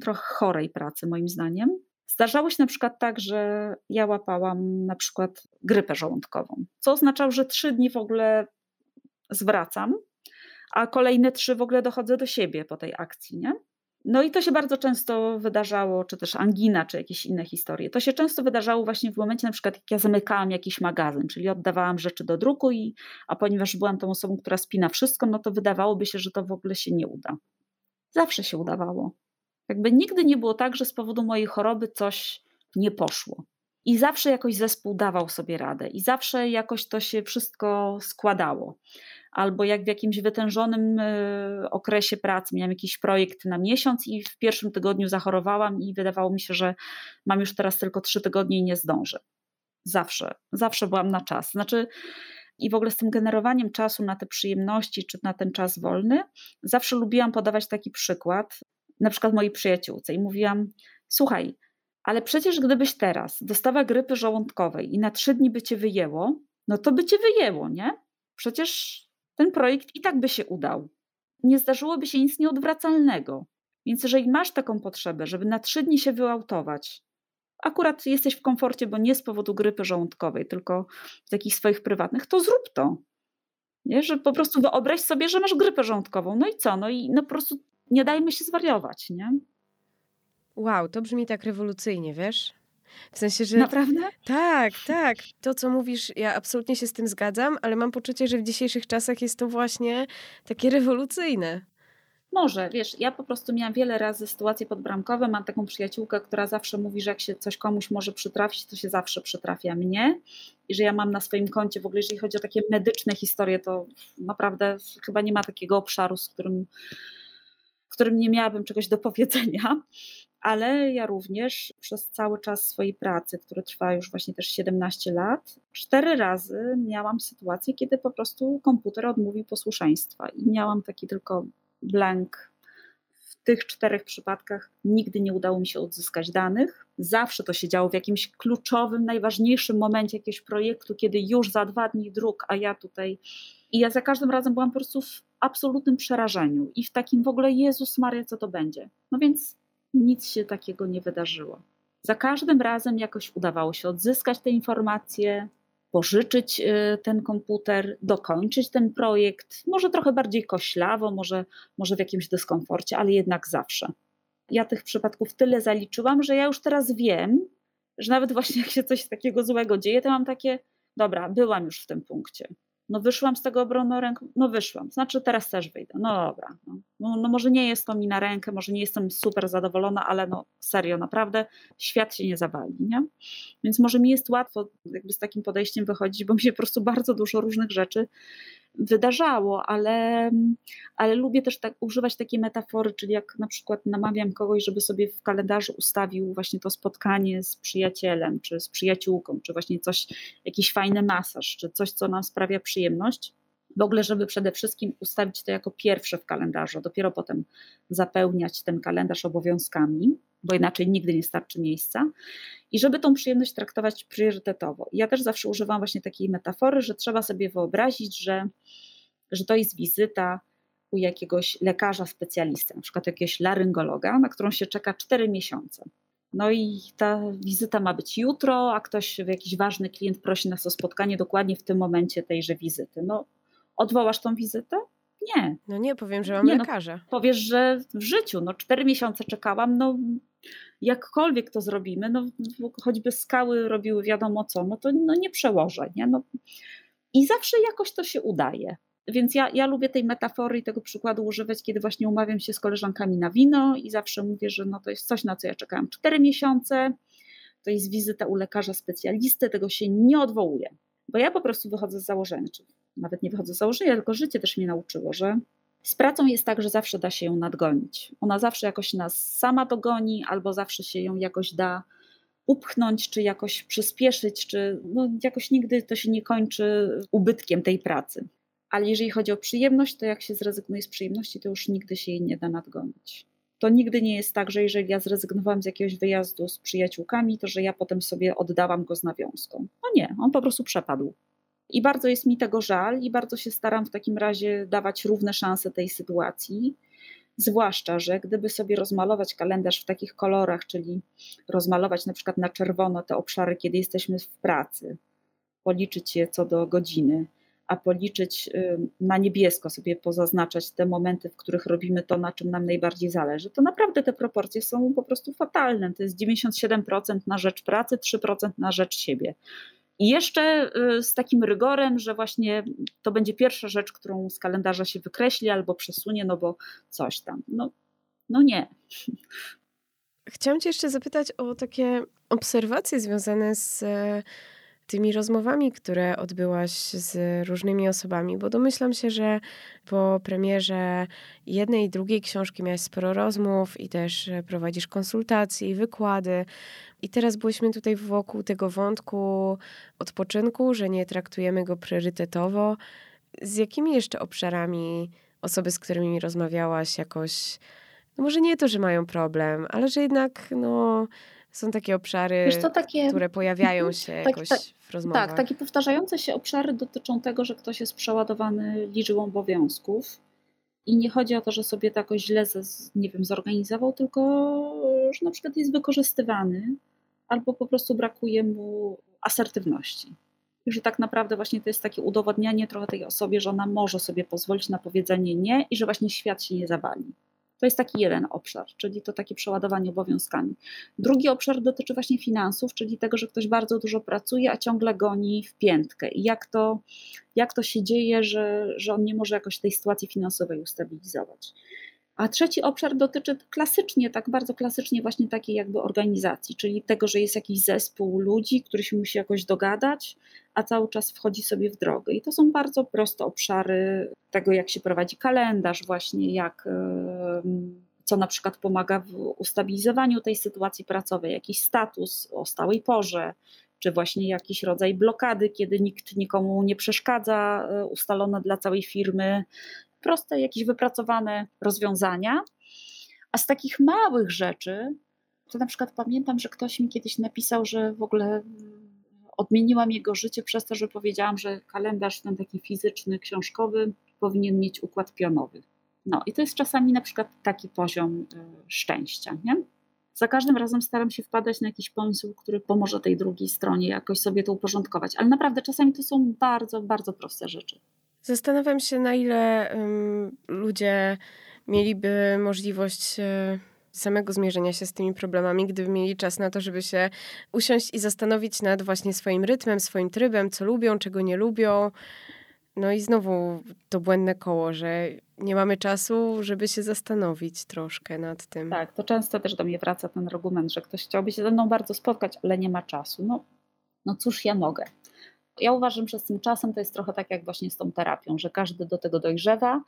trochę chorej pracy, moim zdaniem, Zdarzało się na przykład tak, że ja łapałam na przykład grypę żołądkową, co oznaczało, że trzy dni w ogóle zwracam, a kolejne trzy w ogóle dochodzę do siebie po tej akcji, nie? No i to się bardzo często wydarzało, czy też angina, czy jakieś inne historie. To się często wydarzało właśnie w momencie, na przykład, jak ja zamykałam jakiś magazyn, czyli oddawałam rzeczy do druku, i, a ponieważ byłam tą osobą, która spina wszystko, no to wydawałoby się, że to w ogóle się nie uda. Zawsze się udawało. Jakby nigdy nie było tak, że z powodu mojej choroby coś nie poszło. I zawsze jakoś zespół dawał sobie radę, i zawsze jakoś to się wszystko składało. Albo jak w jakimś wytężonym e, okresie pracy miałam jakiś projekt na miesiąc i w pierwszym tygodniu zachorowałam, i wydawało mi się, że mam już teraz tylko trzy tygodnie i nie zdążę. Zawsze, zawsze byłam na czas. Znaczy, i w ogóle z tym generowaniem czasu na te przyjemności czy na ten czas wolny, zawsze lubiłam podawać taki przykład na przykład mojej przyjaciółce i mówiłam: Słuchaj, ale przecież gdybyś teraz dostała grypy żołądkowej i na trzy dni by cię wyjęło, no to by cię wyjęło, nie? Przecież ten projekt i tak by się udał. Nie zdarzyłoby się nic nieodwracalnego. Więc jeżeli masz taką potrzebę, żeby na trzy dni się wyautować, akurat jesteś w komforcie, bo nie z powodu grypy żołądkowej, tylko z jakichś swoich prywatnych, to zrób to. Nie? Że po prostu wyobraź sobie, że masz grypę żołądkową. No i co? No i no po prostu nie dajmy się zwariować, nie? Wow, to brzmi tak rewolucyjnie, wiesz? W sensie, że. Naprawdę? Tak, tak. To, co mówisz, ja absolutnie się z tym zgadzam, ale mam poczucie, że w dzisiejszych czasach jest to właśnie takie rewolucyjne. Może, wiesz, ja po prostu miałam wiele razy sytuacje podbramkowe. Mam taką przyjaciółkę, która zawsze mówi, że jak się coś komuś może przytrafić, to się zawsze przytrafia mnie. I że ja mam na swoim koncie, w ogóle jeżeli chodzi o takie medyczne historie, to naprawdę chyba nie ma takiego obszaru, z którym którym nie miałabym czegoś do powiedzenia, ale ja również przez cały czas swojej pracy, który trwa już właśnie też 17 lat, cztery razy miałam sytuację, kiedy po prostu komputer odmówił posłuszeństwa i miałam taki tylko blank. Tych czterech przypadkach nigdy nie udało mi się odzyskać danych. Zawsze to się działo w jakimś kluczowym, najważniejszym momencie jakiegoś projektu, kiedy już za dwa dni druk, a ja tutaj. I ja za każdym razem byłam po prostu w absolutnym przerażeniu i w takim w ogóle Jezus Maria, co to będzie. No więc nic się takiego nie wydarzyło. Za każdym razem jakoś udawało się odzyskać te informacje, pożyczyć y, ten komputer, dokończyć ten projekt, może trochę bardziej koślawo, może, może w jakimś dyskomforcie, ale jednak zawsze. Ja tych przypadków tyle zaliczyłam, że ja już teraz wiem, że nawet właśnie jak się coś takiego złego dzieje, to mam takie, dobra, byłam już w tym punkcie. No wyszłam z tego obroną ręką, no wyszłam, znaczy teraz też wyjdę, no dobra, no, No, no, może nie jest to mi na rękę, może nie jestem super zadowolona, ale no serio, naprawdę świat się nie zawali, nie? Więc może mi jest łatwo jakby z takim podejściem wychodzić, bo mi się po prostu bardzo dużo różnych rzeczy wydarzało, ale, ale lubię też tak używać takiej metafory, czyli jak na przykład namawiam kogoś, żeby sobie w kalendarzu ustawił właśnie to spotkanie z przyjacielem, czy z przyjaciółką, czy właśnie coś, jakiś fajny masaż, czy coś, co nam sprawia przyjemność. W ogóle, żeby przede wszystkim ustawić to jako pierwsze w kalendarzu, dopiero potem zapełniać ten kalendarz obowiązkami, bo inaczej nigdy nie starczy miejsca, i żeby tą przyjemność traktować priorytetowo. Ja też zawsze używam właśnie takiej metafory, że trzeba sobie wyobrazić, że, że to jest wizyta u jakiegoś lekarza specjalisty, na przykład jakiegoś laryngologa, na którą się czeka 4 miesiące. No i ta wizyta ma być jutro, a ktoś, jakiś ważny klient prosi nas o spotkanie dokładnie w tym momencie tejże wizyty. No, odwołasz tą wizytę? Nie. No nie, powiem, że mam nie, no, lekarza. No, powiesz, że w życiu, no cztery miesiące czekałam, no jakkolwiek to zrobimy, no choćby skały robiły wiadomo co, no to no, nie przełożę, nie? No, I zawsze jakoś to się udaje. Więc ja, ja lubię tej metafory i tego przykładu używać, kiedy właśnie umawiam się z koleżankami na wino i zawsze mówię, że no to jest coś, na co ja czekałam cztery miesiące, to jest wizyta u lekarza specjalisty, tego się nie odwołuje. Bo ja po prostu wychodzę z założenia, czy nawet nie wychodzę z założenia, tylko życie też mnie nauczyło, że z pracą jest tak, że zawsze da się ją nadgonić. Ona zawsze jakoś nas sama dogoni, albo zawsze się ją jakoś da upchnąć, czy jakoś przyspieszyć, czy no, jakoś nigdy to się nie kończy ubytkiem tej pracy. Ale jeżeli chodzi o przyjemność, to jak się zrezygnuje z przyjemności, to już nigdy się jej nie da nadgonić. To nigdy nie jest tak, że jeżeli ja zrezygnowałam z jakiegoś wyjazdu z przyjaciółkami, to że ja potem sobie oddałam go z nawiązką. No nie, on po prostu przepadł. I bardzo jest mi tego żal, i bardzo się staram w takim razie dawać równe szanse tej sytuacji. Zwłaszcza, że gdyby sobie rozmalować kalendarz w takich kolorach, czyli rozmalować na przykład na czerwono te obszary, kiedy jesteśmy w pracy, policzyć je co do godziny, a policzyć y, na niebiesko, sobie pozaznaczać te momenty, w których robimy to, na czym nam najbardziej zależy, to naprawdę te proporcje są po prostu fatalne. To jest 97% na rzecz pracy, 3% na rzecz siebie. I jeszcze y, z takim rygorem, że właśnie to będzie pierwsza rzecz, którą z kalendarza się wykreśli albo przesunie, no bo coś tam. No, no nie. Chciałam Cię jeszcze zapytać o takie obserwacje związane z tymi rozmowami, które odbyłaś z różnymi osobami, bo domyślam się, że po premierze jednej i drugiej książki miałaś sporo rozmów i też prowadzisz konsultacje i wykłady. I teraz byliśmy tutaj wokół tego wątku odpoczynku, że nie traktujemy go priorytetowo. Z jakimi jeszcze obszarami osoby, z którymi rozmawiałaś, jakoś, no może nie to, że mają problem, ale że jednak no, są takie obszary, takie... które pojawiają się tak, jakoś tak, w rozmowach. Tak, takie powtarzające się obszary dotyczą tego, że ktoś jest przeładowany liczbą obowiązków i nie chodzi o to, że sobie to jakoś źle, nie wiem, zorganizował, tylko że na przykład jest wykorzystywany albo po prostu brakuje mu asertywności. I że tak naprawdę właśnie to jest takie udowodnianie trochę tej osobie, że ona może sobie pozwolić na powiedzenie nie i że właśnie świat się nie zawali. To jest taki jeden obszar, czyli to takie przeładowanie obowiązkami. Drugi obszar dotyczy właśnie finansów, czyli tego, że ktoś bardzo dużo pracuje, a ciągle goni w piętkę. I jak to, jak to się dzieje, że, że on nie może jakoś tej sytuacji finansowej ustabilizować. A trzeci obszar dotyczy klasycznie, tak bardzo klasycznie właśnie takiej jakby organizacji, czyli tego, że jest jakiś zespół ludzi, który się musi jakoś dogadać, a cały czas wchodzi sobie w drogę. I to są bardzo proste obszary tego, jak się prowadzi kalendarz, właśnie jak co na przykład pomaga w ustabilizowaniu tej sytuacji pracowej, jakiś status o stałej porze, czy właśnie jakiś rodzaj blokady, kiedy nikt nikomu nie przeszkadza, e, ustalone dla całej firmy, proste, jakieś wypracowane rozwiązania. A z takich małych rzeczy, to na przykład pamiętam, że ktoś mi kiedyś napisał, że w ogóle odmieniłam jego życie przez to, że powiedziałam, że kalendarz ten taki fizyczny, książkowy powinien mieć układ pionowy. No i to jest czasami na przykład taki poziom e, szczęścia, nie? Za każdym razem staram się wpadać na jakiś pomysł, który pomoże tej drugiej stronie jakoś sobie to uporządkować, ale naprawdę czasami to są bardzo, bardzo proste rzeczy. Zastanawiam się, na ile um, ludzie mieliby możliwość e, samego zmierzenia się z tymi problemami, gdyby mieli czas na to, żeby się usiąść i zastanowić nad właśnie swoim rytmem, swoim trybem, co lubią, czego nie lubią. No i znowu to błędne koło, że nie mamy czasu, żeby się zastanowić troszkę nad tym. Tak, to często też do mnie wraca ten argument, że ktoś chciałby się ze mną bardzo spotkać, ale nie ma czasu. No, no cóż ja mogę. Ja uważam, że z tym czasem to jest trochę tak jak właśnie z tą terapią, że każdy do tego dojrzewa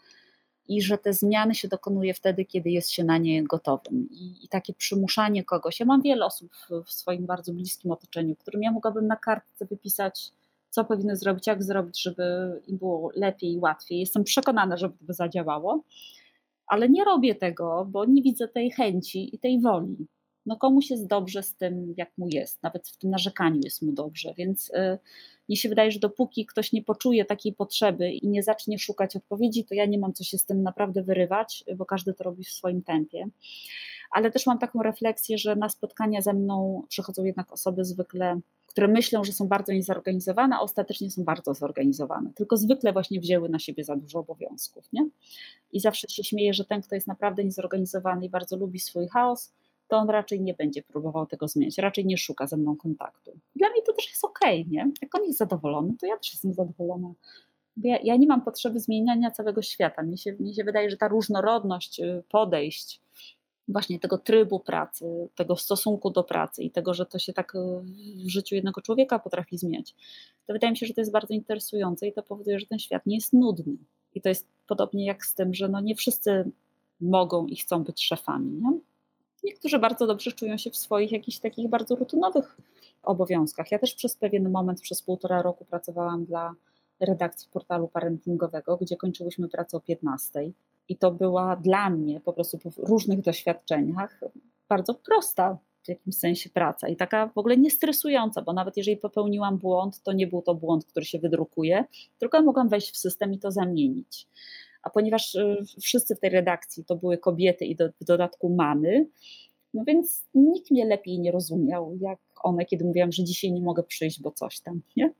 i że te zmiany się dokonuje wtedy, kiedy jest się na nie gotowym. I, i takie przymuszanie kogoś. Ja mam wiele osób w, swoim bardzo bliskim otoczeniu, którym ja mogłabym na kartce wypisać co powinny zrobić, jak zrobić, żeby im było lepiej i łatwiej. Jestem przekonana, że to zadziałało, ale nie robię tego, bo nie widzę tej chęci i tej woli. No komuś jest dobrze z tym, jak mu jest, nawet w tym narzekaniu jest mu dobrze, więc yy, mnie się wydaje, że dopóki ktoś nie poczuje takiej potrzeby i nie zacznie szukać odpowiedzi, to ja nie mam co się z tym naprawdę wyrywać, bo każdy to robi w swoim tempie. Ale też mam taką refleksję, że na spotkania ze mną przychodzą jednak osoby zwykle które myślą, że są bardzo niezorganizowane, a ostatecznie są bardzo zorganizowane. Tylko zwykle właśnie wzięły na siebie za dużo obowiązków. Nie? I zawsze się śmieję, że ten, kto jest naprawdę niezorganizowany i bardzo lubi swój chaos, to on raczej nie będzie próbował tego zmienić, raczej nie szuka ze mną kontaktu. Dla mnie to też jest okej, okay, nie? Jak on jest zadowolony, to ja też jestem zadowolona. Ja, ja, nie mam potrzeby zmieniania całego świata. Mnie się, mnie się wydaje, że ta różnorodność y, podejść, właśnie tego trybu pracy, tego stosunku do pracy i tego, że to się tak e, w życiu jednego człowieka potrafi zmieniać, to wydaje mi się, że to jest bardzo interesujące i to powoduje, że ten świat nie jest nudny. I to jest podobnie jak z tym, że no nie wszyscy mogą i chcą być szefami. Nie? Niektórzy bardzo dobrze czują się w swoich jakichś takich bardzo rutynowych obowiązkach. Ja też przez pewien moment, przez półtora roku pracowałam dla redakcji portalu parentingowego, gdzie kończyłyśmy pracę o 15 i to była dla mnie po prostu po różnych doświadczeniach bardzo prosta w jakimś sensie praca i taka w ogóle niestresująca, bo nawet jeżeli popełniłam błąd, to nie był to błąd, który się wydrukuje, tylko mogłam wejść w system i to zamienić. A ponieważ y, wszyscy w tej redakcji to były kobiety i do, w dodatku mamy, no więc nikt mnie lepiej nie rozumiał, jak one, kiedy mówiłam, że dzisiaj nie mogę przyjść, bo coś tam, nie?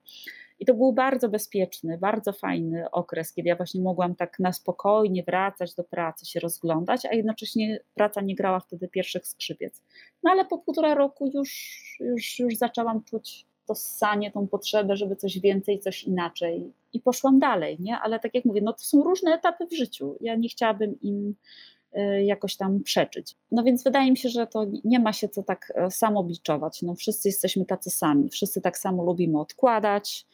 I to był bardzo bezpieczny, bardzo fajny okres, kiedy ja właśnie mogłam tak na spokojnie wracać do pracy, się rozglądać, a jednocześnie praca nie grała wtedy pierwszych skrzypiec. No ale po półtora roku już, już, już zaczęłam czuć to ssanie, tą potrzebę, żeby coś więcej, coś inaczej. I poszłam dalej, nie? Ale tak jak mówię, no to są różne etapy w życiu. Ja nie chciałabym im Y, jakoś tam przeczyć. No więc wydaje mi się, że to nie ma się co tak e, samobiczować. No wszyscy jesteśmy tacy sami, wszyscy tak samo lubimy odkładać,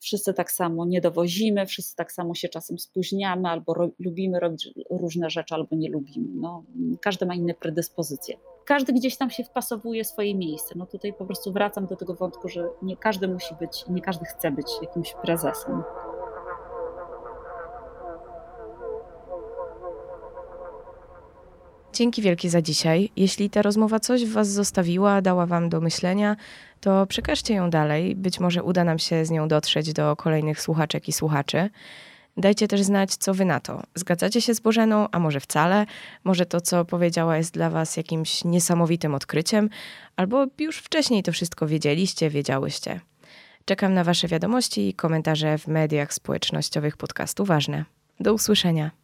wszyscy tak samo nie dowozimy, wszyscy tak samo się czasem spóźniamy, albo ro lubimy robić różne rzeczy, albo nie lubimy. No, każdy ma inne predyspozycje. Każdy gdzieś tam się wpasowuje swoje miejsce. No tutaj po prostu wracam do tego wątku, że nie każdy musi być, nie każdy chce być jakimś prezesem. Dzięki wielkie za dzisiaj. Jeśli ta rozmowa coś w Was zostawiła, dała Wam do myślenia, to przekażcie ją dalej. Być może uda nam się z nią dotrzeć do kolejnych słuchaczek i słuchaczy. Dajcie też znać, co Wy na to. Zgadzacie się z Bożeną, a może wcale? Może to, co powiedziała, jest dla Was jakimś niesamowitym odkryciem, albo już wcześniej to wszystko wiedzieliście, wiedziałyście. Czekam na Wasze wiadomości i komentarze w mediach społecznościowych podcastu Ważne. Do usłyszenia.